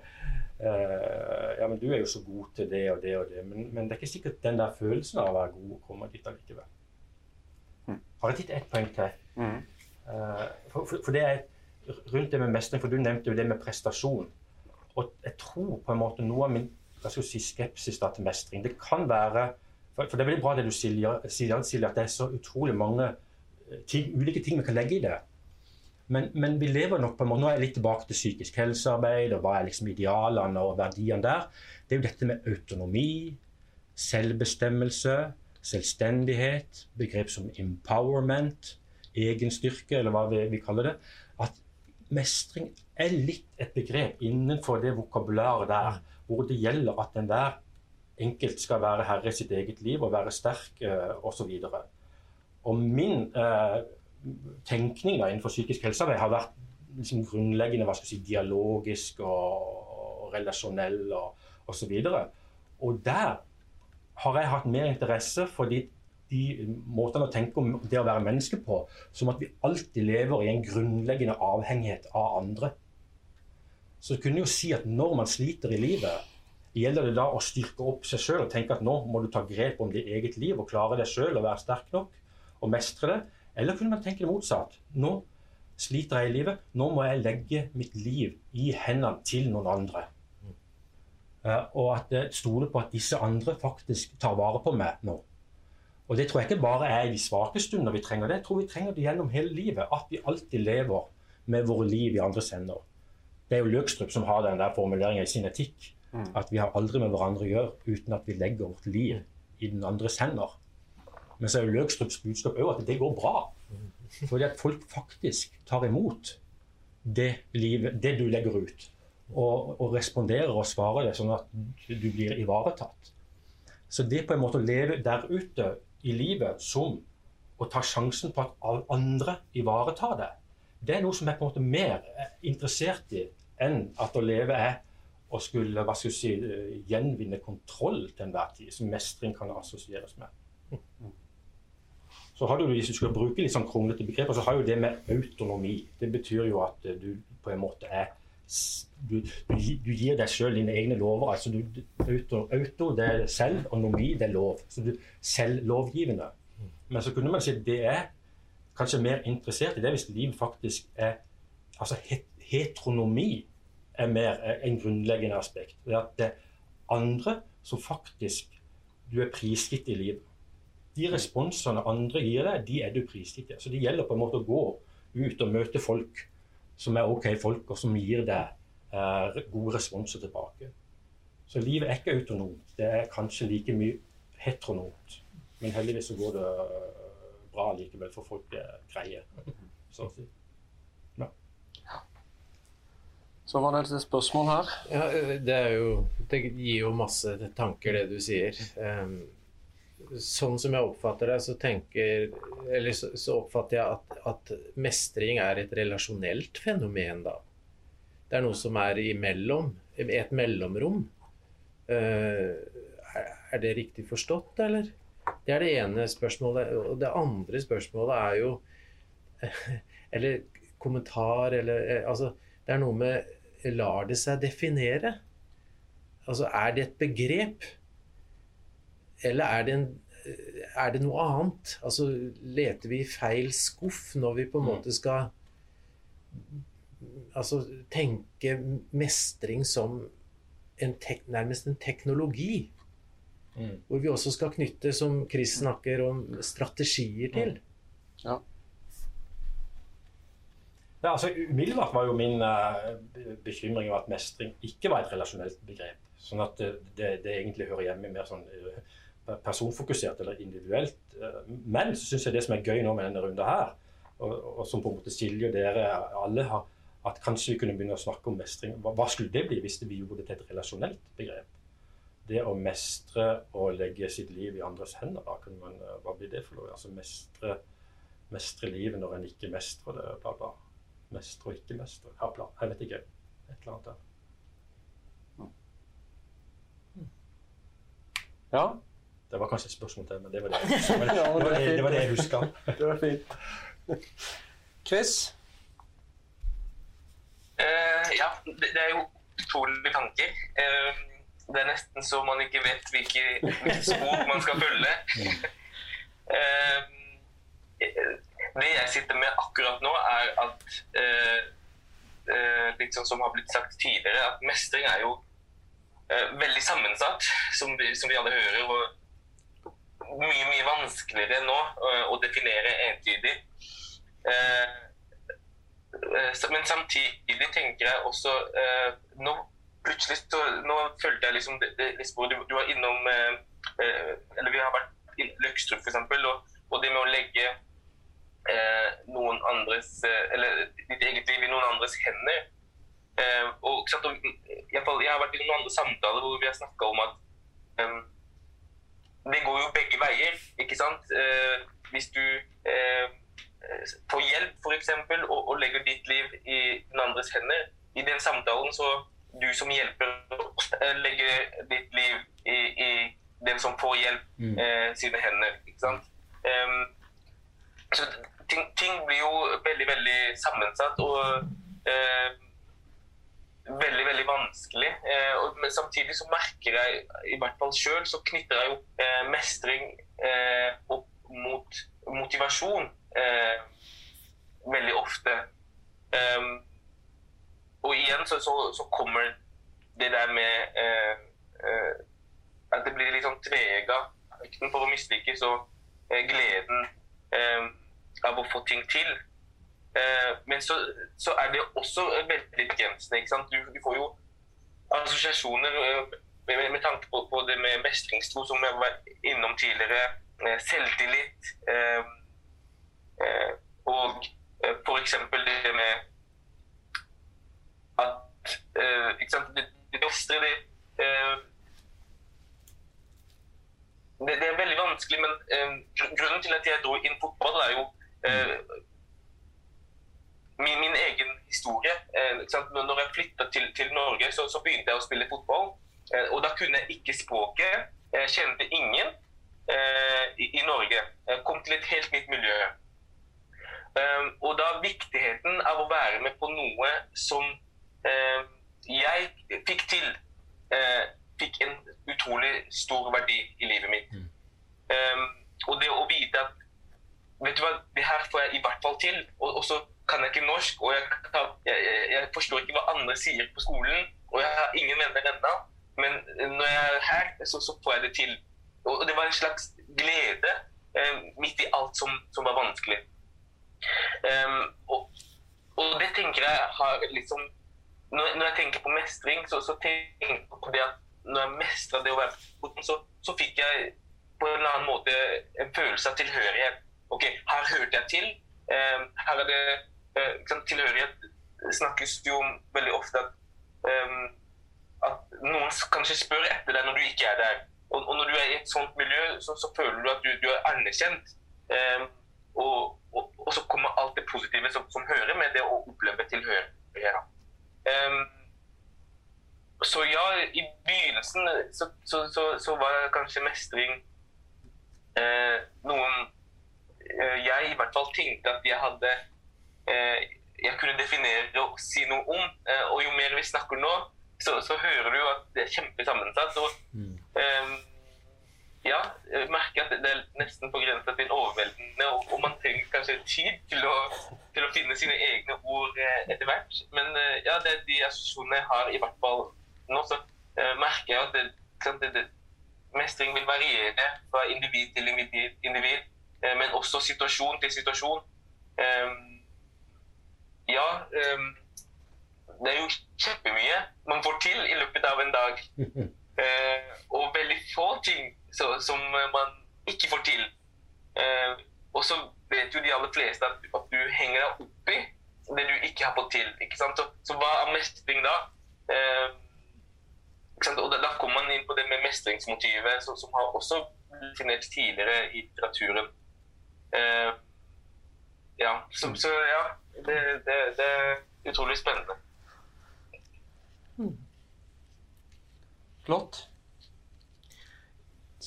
uh, Ja, men du er jo så god til det og det og det, men, men det er ikke sikkert den der følelsen av å være god kommer dit allikevel. Har jeg titt ett poeng til? Uh, for, for, for det er rundt det med mestring, for du nevnte jo det med prestasjon. Og jeg tror på en måte noe av min jeg skal si, skepsis da, til mestring Det kan være For, det er veldig bra det du sier, sier, at det er så utrolig mange eh, ting, ulike ting vi kan legge i det. Men, men, vi lever nok på en måte, Nå er jeg litt tilbake til psykisk helsearbeid og hva er liksom idealene og verdiene der. Det er jo dette med autonomi, selvbestemmelse, selvstendighet, begrep som empowerment, egenstyrke, eller hva vi, vi kaller det. At mestring er litt et begrep innenfor det vokabularet der, hvor det gjelder at enhver enkelt skal være herre i sitt eget liv og være sterk uh, osv. Og, og min eh, tenkning da, innenfor psykisk helsearbeid har vært liksom, grunnleggende hva skal jeg si, dialogisk og, og relasjonell og osv. Og, og der har jeg hatt mer interesse for de, de måten å tenke om det å være menneske på, som at vi alltid lever i en grunnleggende avhengighet av andre. Så kunne jo si at når man sliter i livet, gjelder det da å styrke opp seg sjøl og tenke at nå må du ta grep om ditt eget liv og klare deg sjøl og være sterk nok og mestre det? Eller kunne man tenke det motsatt? Nå sliter jeg i livet, nå må jeg legge mitt liv i hendene til noen andre. Uh, og at jeg stoler på at disse andre faktisk tar vare på meg nå. Og det tror jeg ikke bare er i de svake stunder vi trenger det. Jeg tror vi trenger det gjennom hele livet. At vi alltid lever med våre liv i andres hender. Det er jo Løkstrup som har den der formuleringen i sin etikk. Mm. At vi har aldri med hverandre å gjøre uten at vi legger vårt liv i den andres hender. Men så er jo Løkstrups budskap òg at det går bra. Fordi at folk faktisk tar imot det, livet, det du legger ut. Og, og, responderer og svarer det sånn at du blir ivaretatt. Så det på en måte å leve der ute i livet som å ta sjansen på at andre ivaretar det, det er noe som jeg på en måte mer interessert i enn at å leve er å skulle hva skal si, gjenvinne kontroll til enhver tid, som mestring kan assosieres med. Så har du, Hvis du skal bruke litt sånn kronglete begreper, så har jo det med autonomi. Det betyr jo at du på en måte er du, du, du gir deg sjøl dine egne lover. altså du, auto, auto, det er selv, og nomi det er lov. Så du selvlovgivende. Men så kunne man si at det er kanskje mer interessert i det hvis livet faktisk er altså heteronomi er mer en grunnleggende aspekt. Det er at det andre som faktisk du er prisgitt i livet. De responsene andre gir deg, de er du prisgitt i. Så det gjelder på en måte å gå ut og møte folk som er OK folk, og som gir deg eh, gode responser tilbake. Så livet er ikke autonomt. Det er kanskje like mye heteronomt. Men heldigvis så går det eh, bra likevel, for folk er greie. Så å si. Så var det et spørsmål her. Ja, det, jo, det gir jo masse tanker, det du sier. Um, sånn som jeg oppfatter det, så, tenker, så, så oppfatter jeg at, at, mestring er et relasjonelt fenomen, da. Det er noe som er imellom, et mellomrom. Uh, er, det riktig forstått, eller? Det er det ene spørsmålet. Og det andre spørsmålet er jo Eller kommentar, eller eh, Altså, det er noe med lar det seg definere? Altså, er det et begrep? Eller er det, en, er det noe annet? Altså, leter vi i feil skuff når vi på en måte skal altså, tenke mestring som en tek, nærmest en teknologi? Mm. Hvor vi også skal knytte, som Chris snakker om, strategier til. Mm. Ja. Ja, altså, Umiddelbart var jo min uh, bekymring at mestring ikke var et relasjonelt begrep. Sånn at det, det, det egentlig hører hjemme mer sånn uh, personfokusert eller individuelt. Uh, men så syns jeg det som er gøy nå med denne runden her, og, og, som på en måte Silje og dere alle har, at kanskje vi kunne begynne å snakke om mestring. Hva, skulle det bli hvis vi gjorde det til et relasjonelt begrep? Det å mestre og legge sitt liv i andres hender, man, hva blir det for noe? Altså mestre, mestre livet når en ikke mestrer det, bla, bla. Mestre og ikke mestre. Ja, bla. Jeg vet ikke. Et eller annet der. Ja. Det var kanskje et spørsmål til, men det var det, det, var det, det, var det jeg huska. Det var fint. Chris? Eh, ja, det, det er jo utrolige tanker. Uh, det er nesten så man ikke vet hvilke, hvilke spor man skal følge. Uh, det jeg sitter med akkurat nå, er at litt liksom som har blitt sagt tidligere, at mestring er jo veldig sammensatt, som vi, som vi alle hører. og mye, mye vanskeligere nå å definere entydig. Eh, men samtidig tenker jeg også eh, nå, Plutselig så nå følte jeg liksom det, det, sporet du, du var innom eh, eh, Eller vi har vært i Løkstrup, eksempel, og, og det med å legge eh, noen andres eh, Eller ditt eget liv i noen andres hender. Eh, og, sant, og, jeg har vært i noen andre samtaler hvor vi har snakka om at eh, det går jo begge veier, ikke sant? Eh, hvis du eh, får hjelp, f.eks., og, og legger ditt liv i den andres hender, i den samtalen så du som hjelper eh, legger ditt liv i, i den som får hjelp, Mm. eh, sine hender, ikke sant? Um, så ting, ting blir jo veldig, veldig sammensatt og eh, veldig, veldig vanskelig. Eh, og, men samtidig så merker jeg, i hvert fall sjøl, så knytter jeg jo eh, mestring eh, opp mot motivasjon eh, veldig ofte. Um, og igjen så, så, så kommer det der med eh, eh, at det blir litt sånn tvega. Frykten for å mislykkes og eh, gleden av å få ting til. Eh, men så, så er det også veldig begrensende. ikke sant? Du, du får jo assosiasjoner eh, med, med tanke på, på det med mestringstro, som jeg var innom tidligere. Selvtillit. Eh, og eh, f.eks. det med at eh? Det, det det, eh, det er veldig vanskelig, men eh, grunnen til at jeg dro inn fotball, er jo eh, min, min egen historie. Eh? Når jeg flytta til, til Norge, så, så begynte jeg å spille fotball. Eh, og da kunne jeg ikke språket. Jeg kjente ingen eh, i, i Norge. Jeg kom til et helt nytt miljø. Um, og da viktigheten av å være med på noe som eh, jeg fikk til, eh, fikk en utrolig stor verdi i livet mitt. Mm. Um, og det å vite at vet du hva, det her får jeg i hvert fall til, og, og så kan jeg ikke norsk, og jeg, jeg, jeg forstår ikke hva andre sier på skolen, og jeg har ingen venner ennå, men når jeg er her, så, så får jeg det til. Og det var en slags glede eh, midt i alt som, som var vanskelig. Um, og, og det tenker jeg har liksom når, når jeg tenker på mestring, så, så tenker jeg på det at når jeg mestra det å være på foten, så, så fikk jeg på en eller annen måte en følelse av tilhørighet. Ok, her hørte jeg til. Um, her er det uh, Tilhørighet snakkes jo om veldig ofte at, um, at noen kanskje spør etter deg når du ikke er der. Og, og når du er i et sånt miljø, så, så føler du at du, du er anerkjent. Um, og, og, og så kommer alt det positive som, som hører med det å oppleve tilhørighet. Um, så ja, i begynnelsen så, så, så, så var kanskje mestring eh, noen eh, jeg i hvert fall tenkte at jeg hadde eh, Jeg kunne definere og si noe om. Eh, og jo mer vi snakker nå, så, så hører du at det er kjempesammensatt. Og Mm. eh, ja, jeg merker at det er nesten på grensa til overveldende, og, og man trenger kanskje tid til å, til å finne sine egne ord eh, etter hvert. Men eh, ja, det er de assosiasjonene jeg har, i hvert fall nå, så eh, merker jeg at det, det, det, mestring vil variere fra individ til individ, individ eh, men også situasjon til situasjon. Eh, ja, eh, det er jo kjempemye man får til i løpet av en dag. Eh, og veldig få ting så, som eh, man ikke får til. Eh, og så vet jo de aller fleste at, at du henger deg opp i det du ikke har fått til. ikke sant? Så, så hva er mestring da? Eh? Og da, da kommer man inn på det med mestringsmotivet, så, som har også definert tidligere i litteraturen. Eh, ja, så, så ja, det, det, det er utrolig spennende. Flott.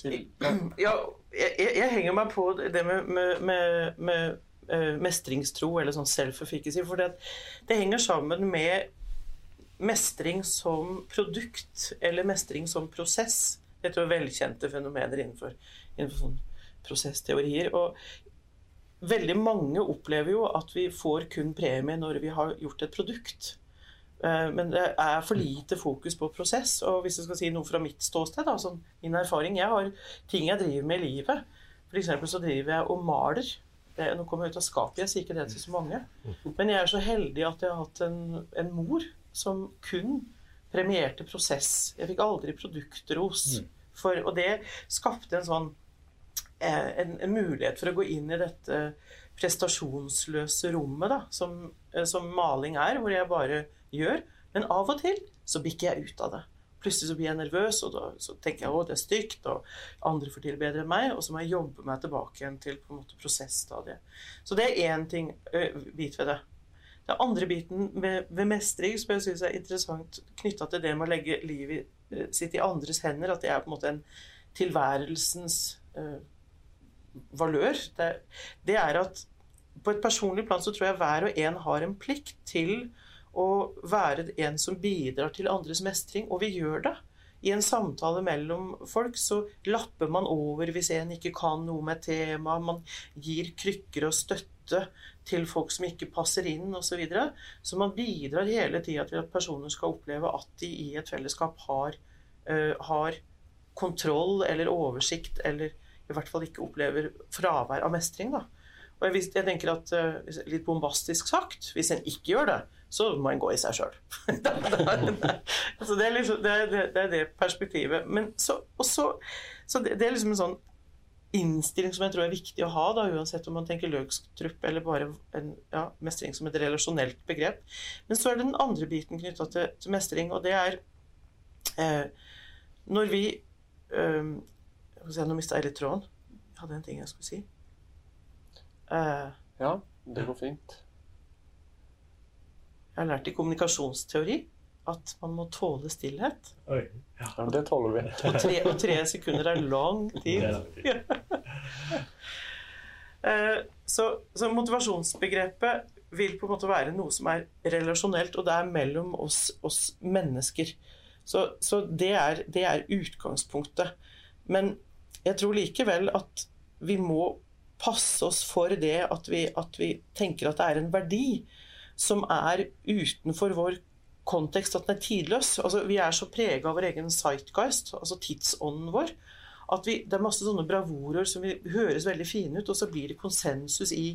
Ja, jeg, jeg henger meg på det med, med, med, med eh, mestringstro, eller sånn self-efficacy, for det, det henger sammen med mestring som produkt eller mestring som prosess. Dette er velkjente fenomener innenfor, innenfor sånn prosessteorier. Og veldig mange opplever jo at vi får kun premie når vi har gjort et produkt. Eh, men det er for lite fokus på prosess. Og hvis jeg skal si noe fra mitt ståsted, da, som min erfaring Jeg har ting jeg driver med i livet. F.eks. så driver jeg og maler. Det, nå kommer jeg ut av skapet, jeg sier ikke det til så mange. Men jeg er så heldig at jeg har hatt en, en mor som kun premierte prosess. Jeg fikk aldri produktros. For, og det skapte en sånn eh, en, en, mulighet for å gå inn i dette prestasjonsløse rommet da, som, eh, som maling er, hvor jeg bare gjør. Men av og til så bikker jeg ut av det. Plutselig så blir jeg nervøs, og da så tenker jeg å, det er stygt, og andre får til bedre enn meg, og så må jeg jobbe meg tilbake igjen til på en måte prosessstadiet. Så det er én ting, bit ved det. Den andre biten ved, ved mestring som jeg syns er interessant knytta til det med å legge livet sitt i andres hender, at det er på en måte en tilværelsens uh, valør, det, det er at på et personlig plan så tror jeg hver og en har en plikt til å være en som bidrar til andres mestring, og vi gjør det. I en samtale mellom folk så lapper man over hvis en ikke kan noe med temaet. Man gir krykker og støtte til folk som ikke passer inn osv. Så, så man bidrar hele tida til at personer skal oppleve at de i et fellesskap har, uh, har kontroll eller oversikt, eller i hvert fall ikke opplever fravær av mestring. Da. Og jeg, jeg tenker at, uh, Litt bombastisk sagt, hvis en ikke gjør det, så må en gå i seg sjøl. så det liksom, det, det er, det perspektivet. Men så, så, så det, er liksom en sånn innstilling som jeg tror er viktig å ha, da, uansett om man tenker løkstrupp eller bare en ja, mestring som et relasjonelt begrep. Men så er det den andre biten knytta til, til, mestring, og det er eh, når vi eh, Nå mista jeg litt tråden. Jeg hadde en ting jeg skulle si. Eh, ja, det går fint. Jeg har lært i kommunikasjonsteori at man må tåle stillhet. Oi, ja. ja det tåler vi. og, tre, og tre sekunder er lang tid. Eh, så, så, motivasjonsbegrepet vil på en måte være noe som er relasjonelt, og det er mellom oss, oss mennesker. Så, så det, er, det, er, utgangspunktet. Men jeg tror likevel at vi må passe oss for det at vi, at vi tenker at det er en verdi som er utenfor vår kontekst, at den er tidløs. Altså, vi er så prega av vår egen sightguist, altså tidsånden vår, at vi, det er masse sånne bravorer som vi, høres veldig fine ut, og så blir det konsensus i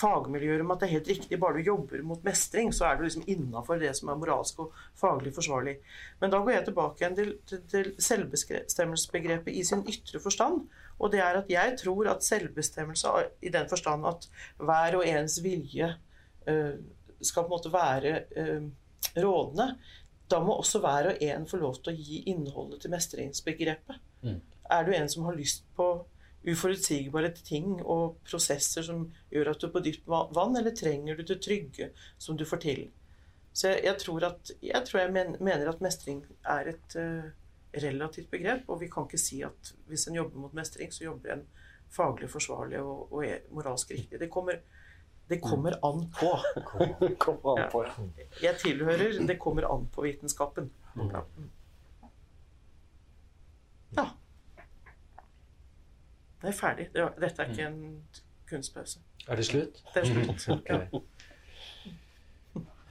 fagmiljøer om at det er helt riktig, bare du jobber mot mestring, så er du liksom innafor det som er moralsk og faglig forsvarlig. Men da går jeg tilbake til, til, til selvbestemmelsesbegrepet i sin ytre forstand. Og det er at jeg tror at selvbestemmelse i den forstand at hver og ens vilje uh, skal på en måte være eh, rådende, da må også hver og en få lov til å gi innholdet til mestringsbegrepet. Mm. Er du en som har lyst på uforutsigbare ting og prosesser som gjør at du er på dypt vann, eller trenger du det trygge som du får til? Så jeg, jeg tror, at, jeg, tror jeg men, mener at mestring er et uh, relativt begrep, og vi kan ikke si at hvis en jobber mot mestring, så jobber en faglig forsvarlig og, og moralsk riktig. Det kommer det kommer an på. kommer an på ja. Jeg tilhører 'det kommer an på'-vitenskapen. Mm. Ja. ja. Det er ferdig. Dette er ikke en kunstpause. Er det slutt? Det er slutt. okay.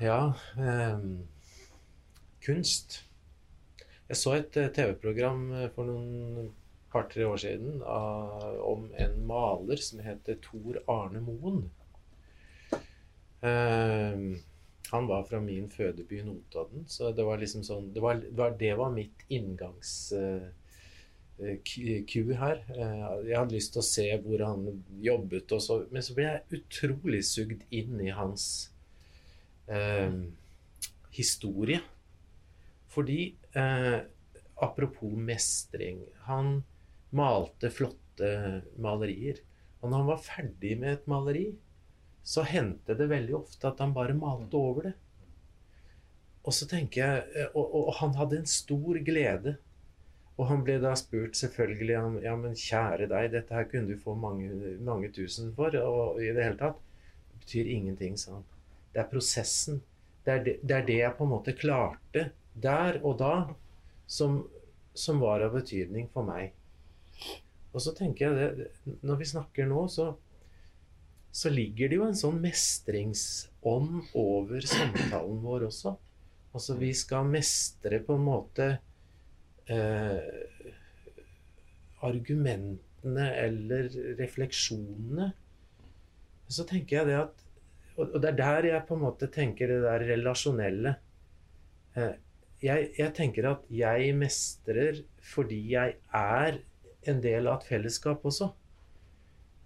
Ja um, Kunst. Jeg så et uh, TV-program uh, for noen par-tre år siden av, om en maler som heter Tor Arne Moen. Uh, han var fra min fødeby Notodden, så det var liksom sånn Det var, det var mitt inngangs... Uh, her. Jeg hadde lyst til å se hvor han jobbet, så, men så ble jeg utrolig sugd inn i hans eh, historie. Fordi eh, Apropos mestring. Han malte flotte malerier. Og når han var ferdig med et maleri, så hendte det veldig ofte at han bare malte over det. Og så tenker jeg, eh, og, og, og, han hadde en stor glede. Og han ble da spurt selvfølgelig om ja, men kjære deg, dette her kunne du få mange, mange tusen for. Og i det hele tatt. Det betyr ingenting, sa han. Det er prosessen. det, er det, det er det jeg på en måte klarte der og da, som, som var av betydning for meg. Og så tenker jeg det, Når vi snakker nå, så, så ligger det jo en sånn mestringsånd over samtalen vår også. Altså vi skal mestre på en måte eh, argumentene eller refleksjonene. Så tenker jeg det at Og det er der jeg på en måte tenker det der relasjonelle. Eh, jeg, jeg tenker at jeg mestrer fordi jeg er en del av et fellesskap også.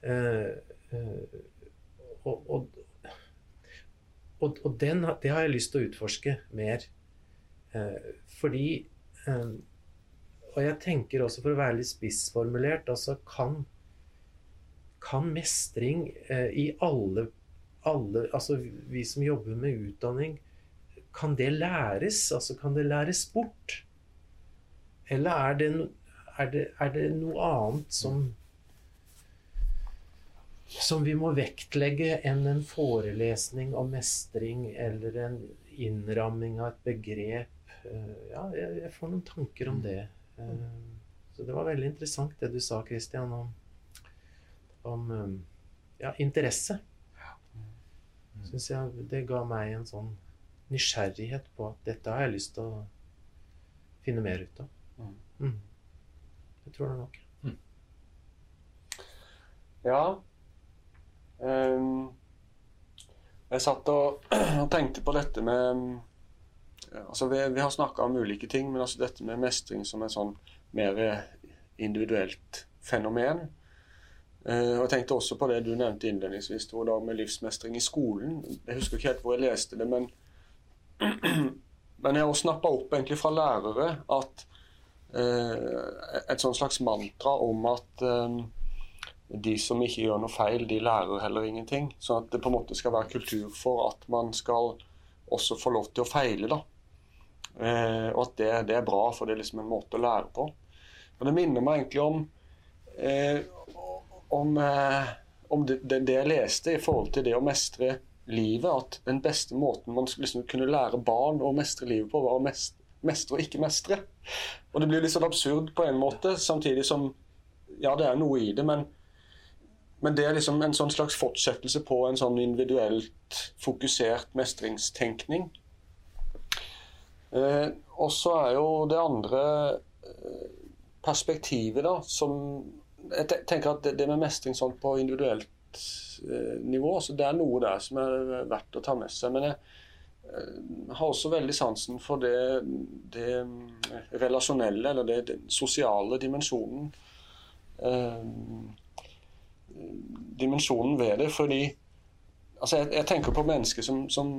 Eh, eh, og, og, og, den, det har jeg lyst til å utforske mer. Eh, fordi eh, Og jeg tenker også, for å være litt spissformulert, altså kan, kan mestring eh, i alle, alle Altså vi som jobber med utdanning, kan det læres? Altså kan det læres bort? Eller er det, er det, er det noe annet som som vi må vektlegge enn en forelesning om mestring eller en innramming av et begrep. Eh, Ja, jeg, jeg får noen tanker om det. Eh, Så det var veldig interessant det du sa, Christian, om, om eh, ja, interesse. Synes jeg det ga meg en sånn nysgjerrighet på at dette har jeg lyst til å finne mer ut av. Mm. Jeg tror det nok. Ja. Ehm, jeg satt og, tenkte på dette med altså vi, vi har snakka om ulike ting, men altså dette med mestring som et sånn mer individuelt fenomen. Eh, og Jeg tenkte også på det du nevnte innledningsvis, Tore, da, med livsmestring i skolen. Jeg husker ikke helt hvor jeg leste det, men, men jeg har også snappa opp egentlig fra lærere at eh, et sånt slags mantra om at eh, de som ikke gjør noe feil, de lærer heller ingenting. Sånn at det på en måte skal være kultur for at man skal også få lov til å feile. da. Eh, og at det, det er bra, for det er liksom en måte å lære på. Og Det minner meg egentlig om, eh, om, eh, om det, det, det jeg leste i forhold til det å mestre livet. At den beste måten man liksom kunne lære barn å mestre livet på, var å mest, mestre og ikke mestre. Og det blir litt sånn absurd på en måte, samtidig som ja, det er noe i det, men men det er liksom en sånn slags fortsettelse på en sånn individuelt fokusert mestringstenkning. Eh, og så er jo det andre eh, perspektivet, da, som Jeg tenker at det, det med mestring sånn på individuelt eh, nivå, så det er noe der som er verdt å ta med seg. Men jeg eh, har også veldig sansen for det, det mm, relasjonelle, eller det, den sosiale dimensjonen. Eh, dimensjonen ved det. Fordi altså jeg, jeg tenker på mennesker som, som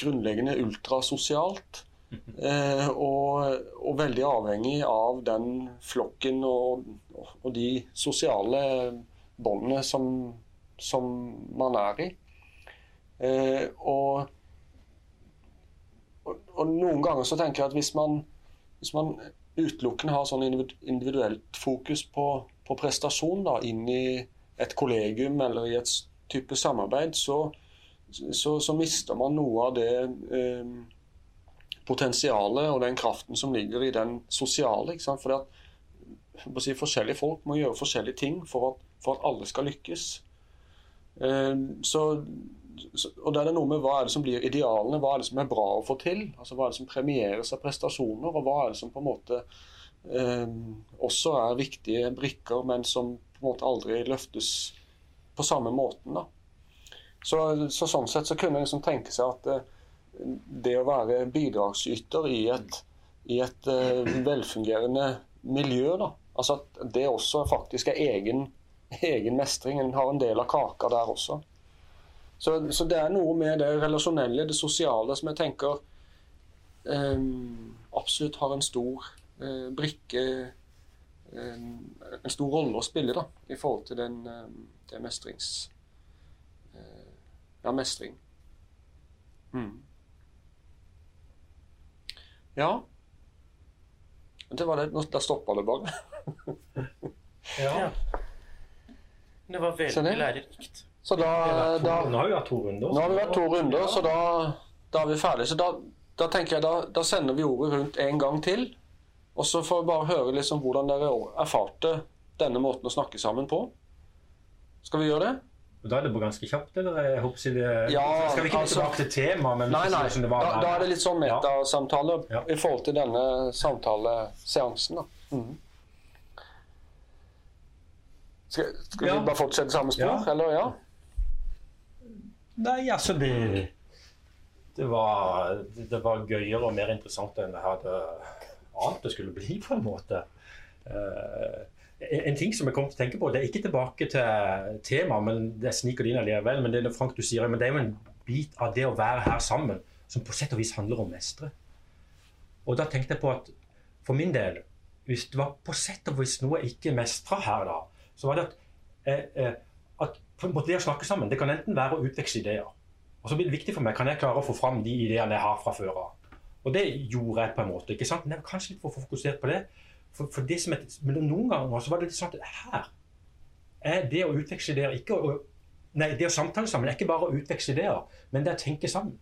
grunnleggende ultrasosialt. Eh, og, og veldig avhengig av den flokken og, og de sosiale båndene som, som man er i. Eh, og, og, noen ganger så tenker jeg at hvis man, hvis man utelukkende har sånn individuelt fokus på, på prestasjon da, inn i et kollegium eller i et type samarbeid, så, så, så mister man noe av det eh, potensialet og den kraften som ligger i den sosiale. Ikke sant? Fordi at si, Forskjellige folk må gjøre forskjellige ting for at, for at alle skal lykkes. Eh, så, og da er det noe med hva er det som blir idealene, hva er det som er bra å få til? Altså Hva er det som premieres av prestasjoner, og hva er det som på en måte eh, også er viktige brikker, men som på en måte aldri løftes på samme måten. da. Så, så Sånn sett så kunne en liksom tenke seg at eh, det å være bidragsyter i et, i et eh, velfungerende miljø, da, altså at det også faktisk er egen, egen mestring. En har en del av kaka der også. Så, så det er noe med det relasjonelle, det sosiale, som jeg tenker eh, absolutt har en stor eh, brikke en, en stor rolle å spille da, i forhold til den, eh, det mestrings... eh, Ja, mestring. Mm. Ja. Det var det. Nå- Da stoppa det bare. Ja. Det var veldig lærerikt. Så da, da Nå har vi vært to runder. Nå har vi hatt to runder, så da Da er vi ferdige. Så da, da tenker jeg da, da sender vi ordet rundt en gang til. Og så får vi bare høre liksom hvordan dere erfarte denne måten å snakke sammen på. Skal vi gjøre det? Og Da er det bare ganske kjapt, eller? Jeg håper si det... Ja, Skal vi ikke altså- tilbake til temaet, men Nei, nei. det det Da, var da er det litt sånn metasamtale Ja. i forhold til denne samtaleseansen. da. Mm. Skal, skal Ja. vi bare fortsette samme spor, Ja. eller? Ja? Nei, altså det det var, det var gøyere og mer interessant enn jeg hadde ant det skulle bli, på en måte. Eh, en, ting som jeg kom til å tenke på, det er ikke tilbake til temaet, men det sniker det inn allikevel. Men det er Frank du sier, men det er jo en bit av det å være her sammen som på sett og vis handler om mestre. Og da tenkte jeg på at for min del, hvis det var på sett og vis noe jeg ikke mestra her, da, så var det at, eh, eh, at det å snakke sammen, det kan enten være å utveksle ideer. Og så blir det viktig for meg, kan jeg klare å få fram de ideene jeg har fra før av. Og det gjorde jeg på en måte. ikke sant? Men jeg var kanskje litt for fokusert på det. For, for det som er, men noen ganger så var det litt sånn at her er det å utveksle ideer ikke å, Nei, det å samtale sammen er ikke bare å utveksle ideer, men det er å tenke sammen.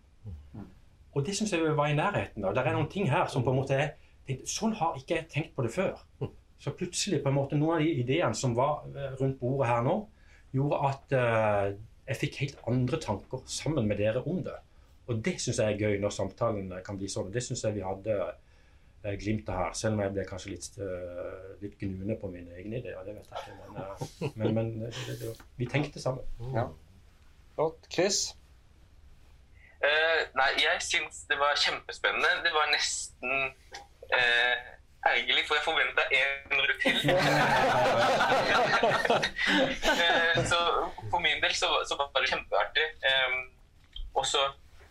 Og det syns jeg var i nærheten Og Det er noen ting her som på en måte er tenkte, Sånn har ikke jeg tenkt på det før. Så plutselig på en måte noen av de ideene som var eh, rundt bordet her nå, gjorde at uh, jeg fikk helt andre tanker sammen med dere om det. Og det syns jeg er gøy når samtalen kan bli sånn. Og det syns jeg vi hadde eh, glimt av her. Selv om jeg ble kanskje litt, eh, litt gnuende på mine egne ideer. Det vet jeg ikke. Men, eh, men, men det, det, vi tenkte sammen. Flott. Chris? Uh, nei, jeg syns det var kjempespennende. Det var nesten uh, ergerlig, for jeg forventa en runde til. Eh, så for min del så, så var det kjempeartig. Um, og så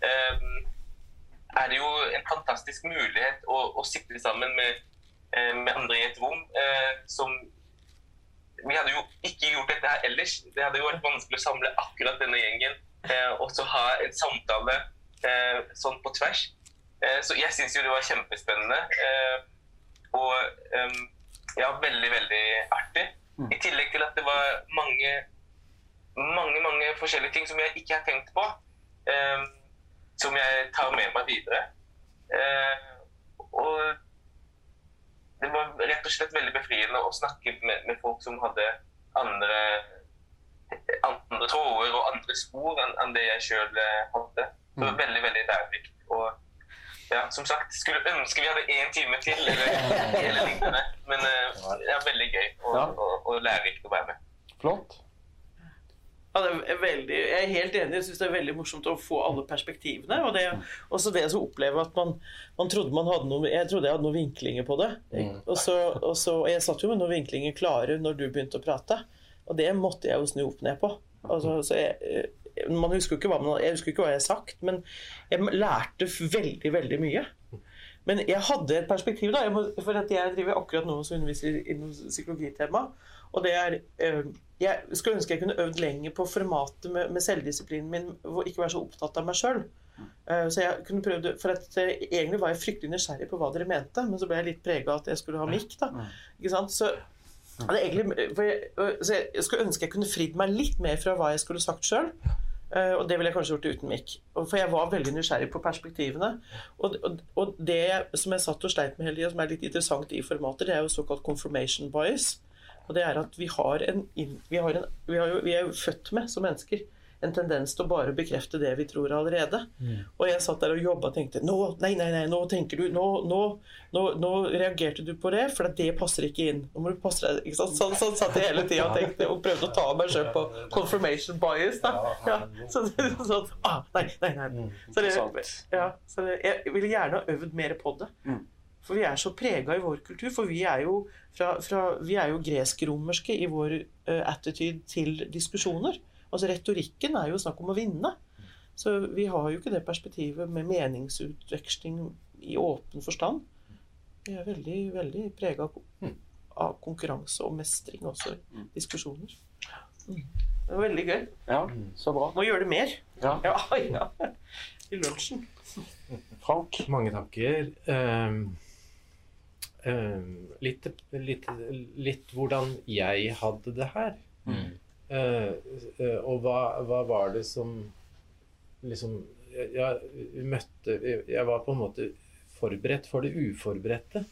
er det jo en fantastisk mulighet å, å sitte sammen med, eh, med andre i et rom eh, som Vi hadde jo ikke gjort dette her ellers. Det hadde jo vært vanskelig å samle akkurat denne gjengen eh, og så ha en samtale eh, sånn på tvers. Eh, så jeg syns jo det var kjempespennende. Eh, og em, ja, veldig, veldig artig. I tillegg til at det var mange, mange, mange forskjellige ting som jeg ikke har tenkt på. em, som jeg tar med meg videre. Eh, og det var rett og slett veldig befriende å snakke med, med folk som hadde andre, andre tråder og andre spor enn enn det jeg sjøl hadde. Det var veldig, veldig lærerikt. Og ja, som sagt, skulle ønske vi hadde én time til, eller, eller lignende. Men eh, det er veldig gøy og, Ja. og, og lærerikt å være med. Flott. Ja, det er veldig, jeg er helt enig. Jeg syns det er veldig morsomt å få alle perspektivene. Og det, også det å oppleve at man, man trodde man hadde noe Jeg trodde jeg hadde noen vinklinger på det. Og, så, og, så, jeg satt jo med noen vinklinger klare når du begynte å prate. Og det måtte jeg jo snu opp ned på. Altså, så jeg, eh, man husker ikke hva man, jeg husker ikke hva jeg har sagt, men jeg lærte veldig, veldig mye. Men jeg hadde et perspektiv, da. Jeg må, for at jeg driver akkurat nå og underviser i noe psykologitema. Og det er eh, Jeg skulle ønske jeg kunne øvd lenger på formatet med, med selvdisiplinen min, og ikke være så opptatt av meg sjøl. så jeg kunne prøvd For at, eh, egentlig var jeg fryktelig nysgjerrig på hva dere mente, men så ble jeg litt prega av at jeg skulle ha mikk. da. Ikke sant? Så det egentlig, for jeg, så jeg skulle ønske jeg kunne fridd meg litt mer fra hva jeg skulle sagt sjøl. og det ville jeg kanskje gjort uten mikk. For jeg var veldig nysgjerrig på perspektivene. Og, og, og det som jeg satt og sleit med hele tida, som er litt interessant i formater, det er jo såkalt confirmation bias. Og det er at vi har en, vi har en vi, har jo, vi er jo født med som mennesker en tendens til å bare bekrefte det vi tror allerede. Og jeg satt der og jobba og tenkte nå, nei, nei, nei, nå tenker du Nå, nå, nå, nå reagerte du på det, for det passer ikke inn. Nå må du passe deg ikke sant? Sånn, sånn satt jeg hele tida og tenkte og prøvde å ta meg sjøl på confirmation bias. Da. Ja, så, sånn, ah, nei, nei, nei. Så, det, ja, så det, jeg ville gjerne ha øvd mer på det. For vi er så prega i vår kultur. For vi er jo, fra, fra, vi er jo gresk-romerske i vår uh, attitude til diskusjoner. Altså Retorikken er jo snakk om å vinne. Så vi har jo ikke det perspektivet med meningsutveksling i åpen forstand. Vi er veldig, veldig prega av, av konkurranse og mestring også i diskusjoner. Mm. Det var veldig gøy. Ja, så bra. Må gjøre det mer. Ja. Ja, ja. I lunsjen. Frank? Mange takker. Ehm, ehm, litt, litt, litt hvordan jeg hadde det her. Eh, Uh, og hva, hva var det som liksom jeg møtte Jeg var på en måte forberedt for det uforberedte.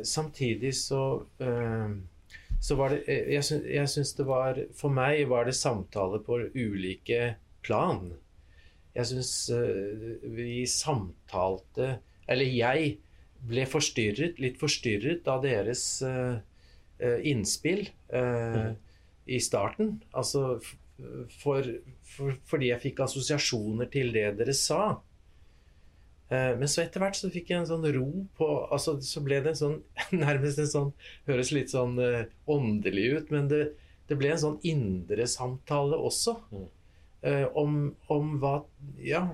Samtidig så så var det Jeg, synes, jeg syns det var For meg var det samtale på ulike plan. Jeg syns vi samtalte Eller jeg ble forstyrret, litt forstyrret av deres uh, innspill innspill mm. i starten. Altså for, for, fordi jeg fikk assosiasjoner til det dere sa. Men så etter hvert så fikk jeg en sånn ro på altså Så ble det en sånn Nærmest en sånn Høres litt sånn åndelig ut, men det, det ble en sånn indre samtale også. Mm. om, om hva Ja,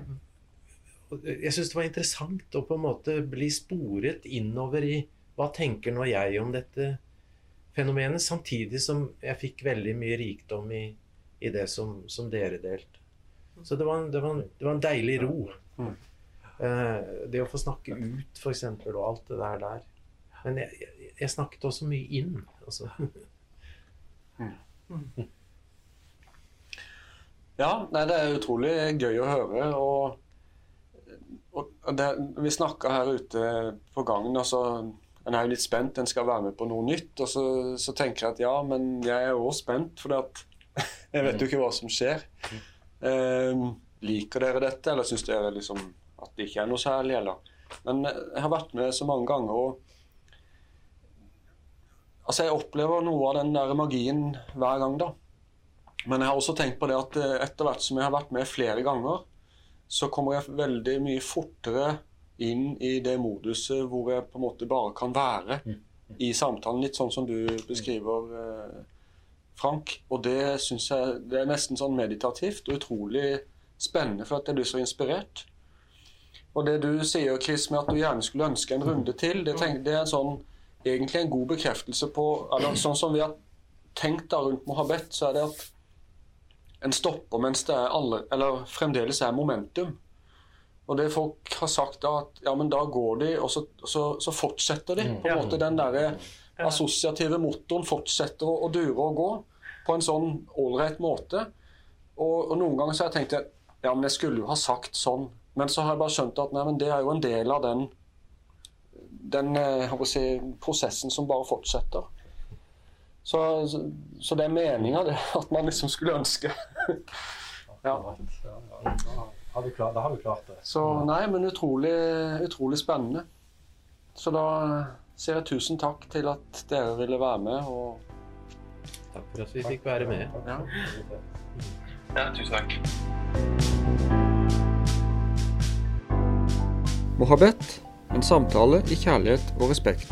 jeg syns det var interessant å på en måte bli sporet innover i hva tenker nå jeg om dette fenomenet, samtidig som jeg fikk veldig mye rikdom i, i det som, som, dere delte. Så det var en, det var en, det var en deilig ro. Mm. Eh, det å få snakke ut, f.eks., og alt det der der. Men jeg, jeg, jeg snakket også mye inn. Altså. Ja, nei, det er utrolig gøy å høre. og det, vi snakka her ute på gangen. altså En er jo litt spent, en skal være med på noe nytt. Og så, så tenker jeg at ja, men jeg er òg spent, for jeg vet jo ikke hva som skjer. Eh, liker dere dette, eller syns dere liksom at det ikke er noe særlig? eller? Men jeg har vært med så mange ganger, og altså jeg opplever noe av den der magien hver gang, da. Men jeg har også tenkt på det at eh, etter hvert som jeg har vært med flere ganger, så kommer jeg veldig mye fortere inn i det moduset hvor jeg på en måte bare kan være i samtalen. Litt sånn som du beskriver, eh, Frank. Og det syns jeg det er nesten sånn meditativt og utrolig spennende, for at jeg blir så inspirert. Og det du sier, Chris, med at du gjerne skulle ønske en runde til, det, tenk, det er en sånn, egentlig en god bekreftelse på eller Sånn som vi har tenkt da rundt Mohabet, så er det at en stopper mens det er alle, eller fremdeles er momentum. Og det folk har sagt da, at ja, men da går de, og så, så, så fortsetter de. på en måte Den der assosiative motoren fortsetter å, å dure og gå på en sånn ålreit måte. Og, og, noen ganger så har jeg tenkt at ja, men jeg skulle jo ha sagt sånn. Men så har jeg bare skjønt at nei, men det er jo en del av den, den eh, si, prosessen som bare fortsetter. Så, så, så det er meninga, det. At man liksom skulle ønske. ja. Da har, vi klart, da har vi klart det. Så nei, men utrolig, utrolig spennende. Så da sier jeg tusen takk til at dere ville være med. Og... Takk for at vi fikk være med. Ja, ja tusen takk. Mohabet, en samtale i kjærlighet og respekt.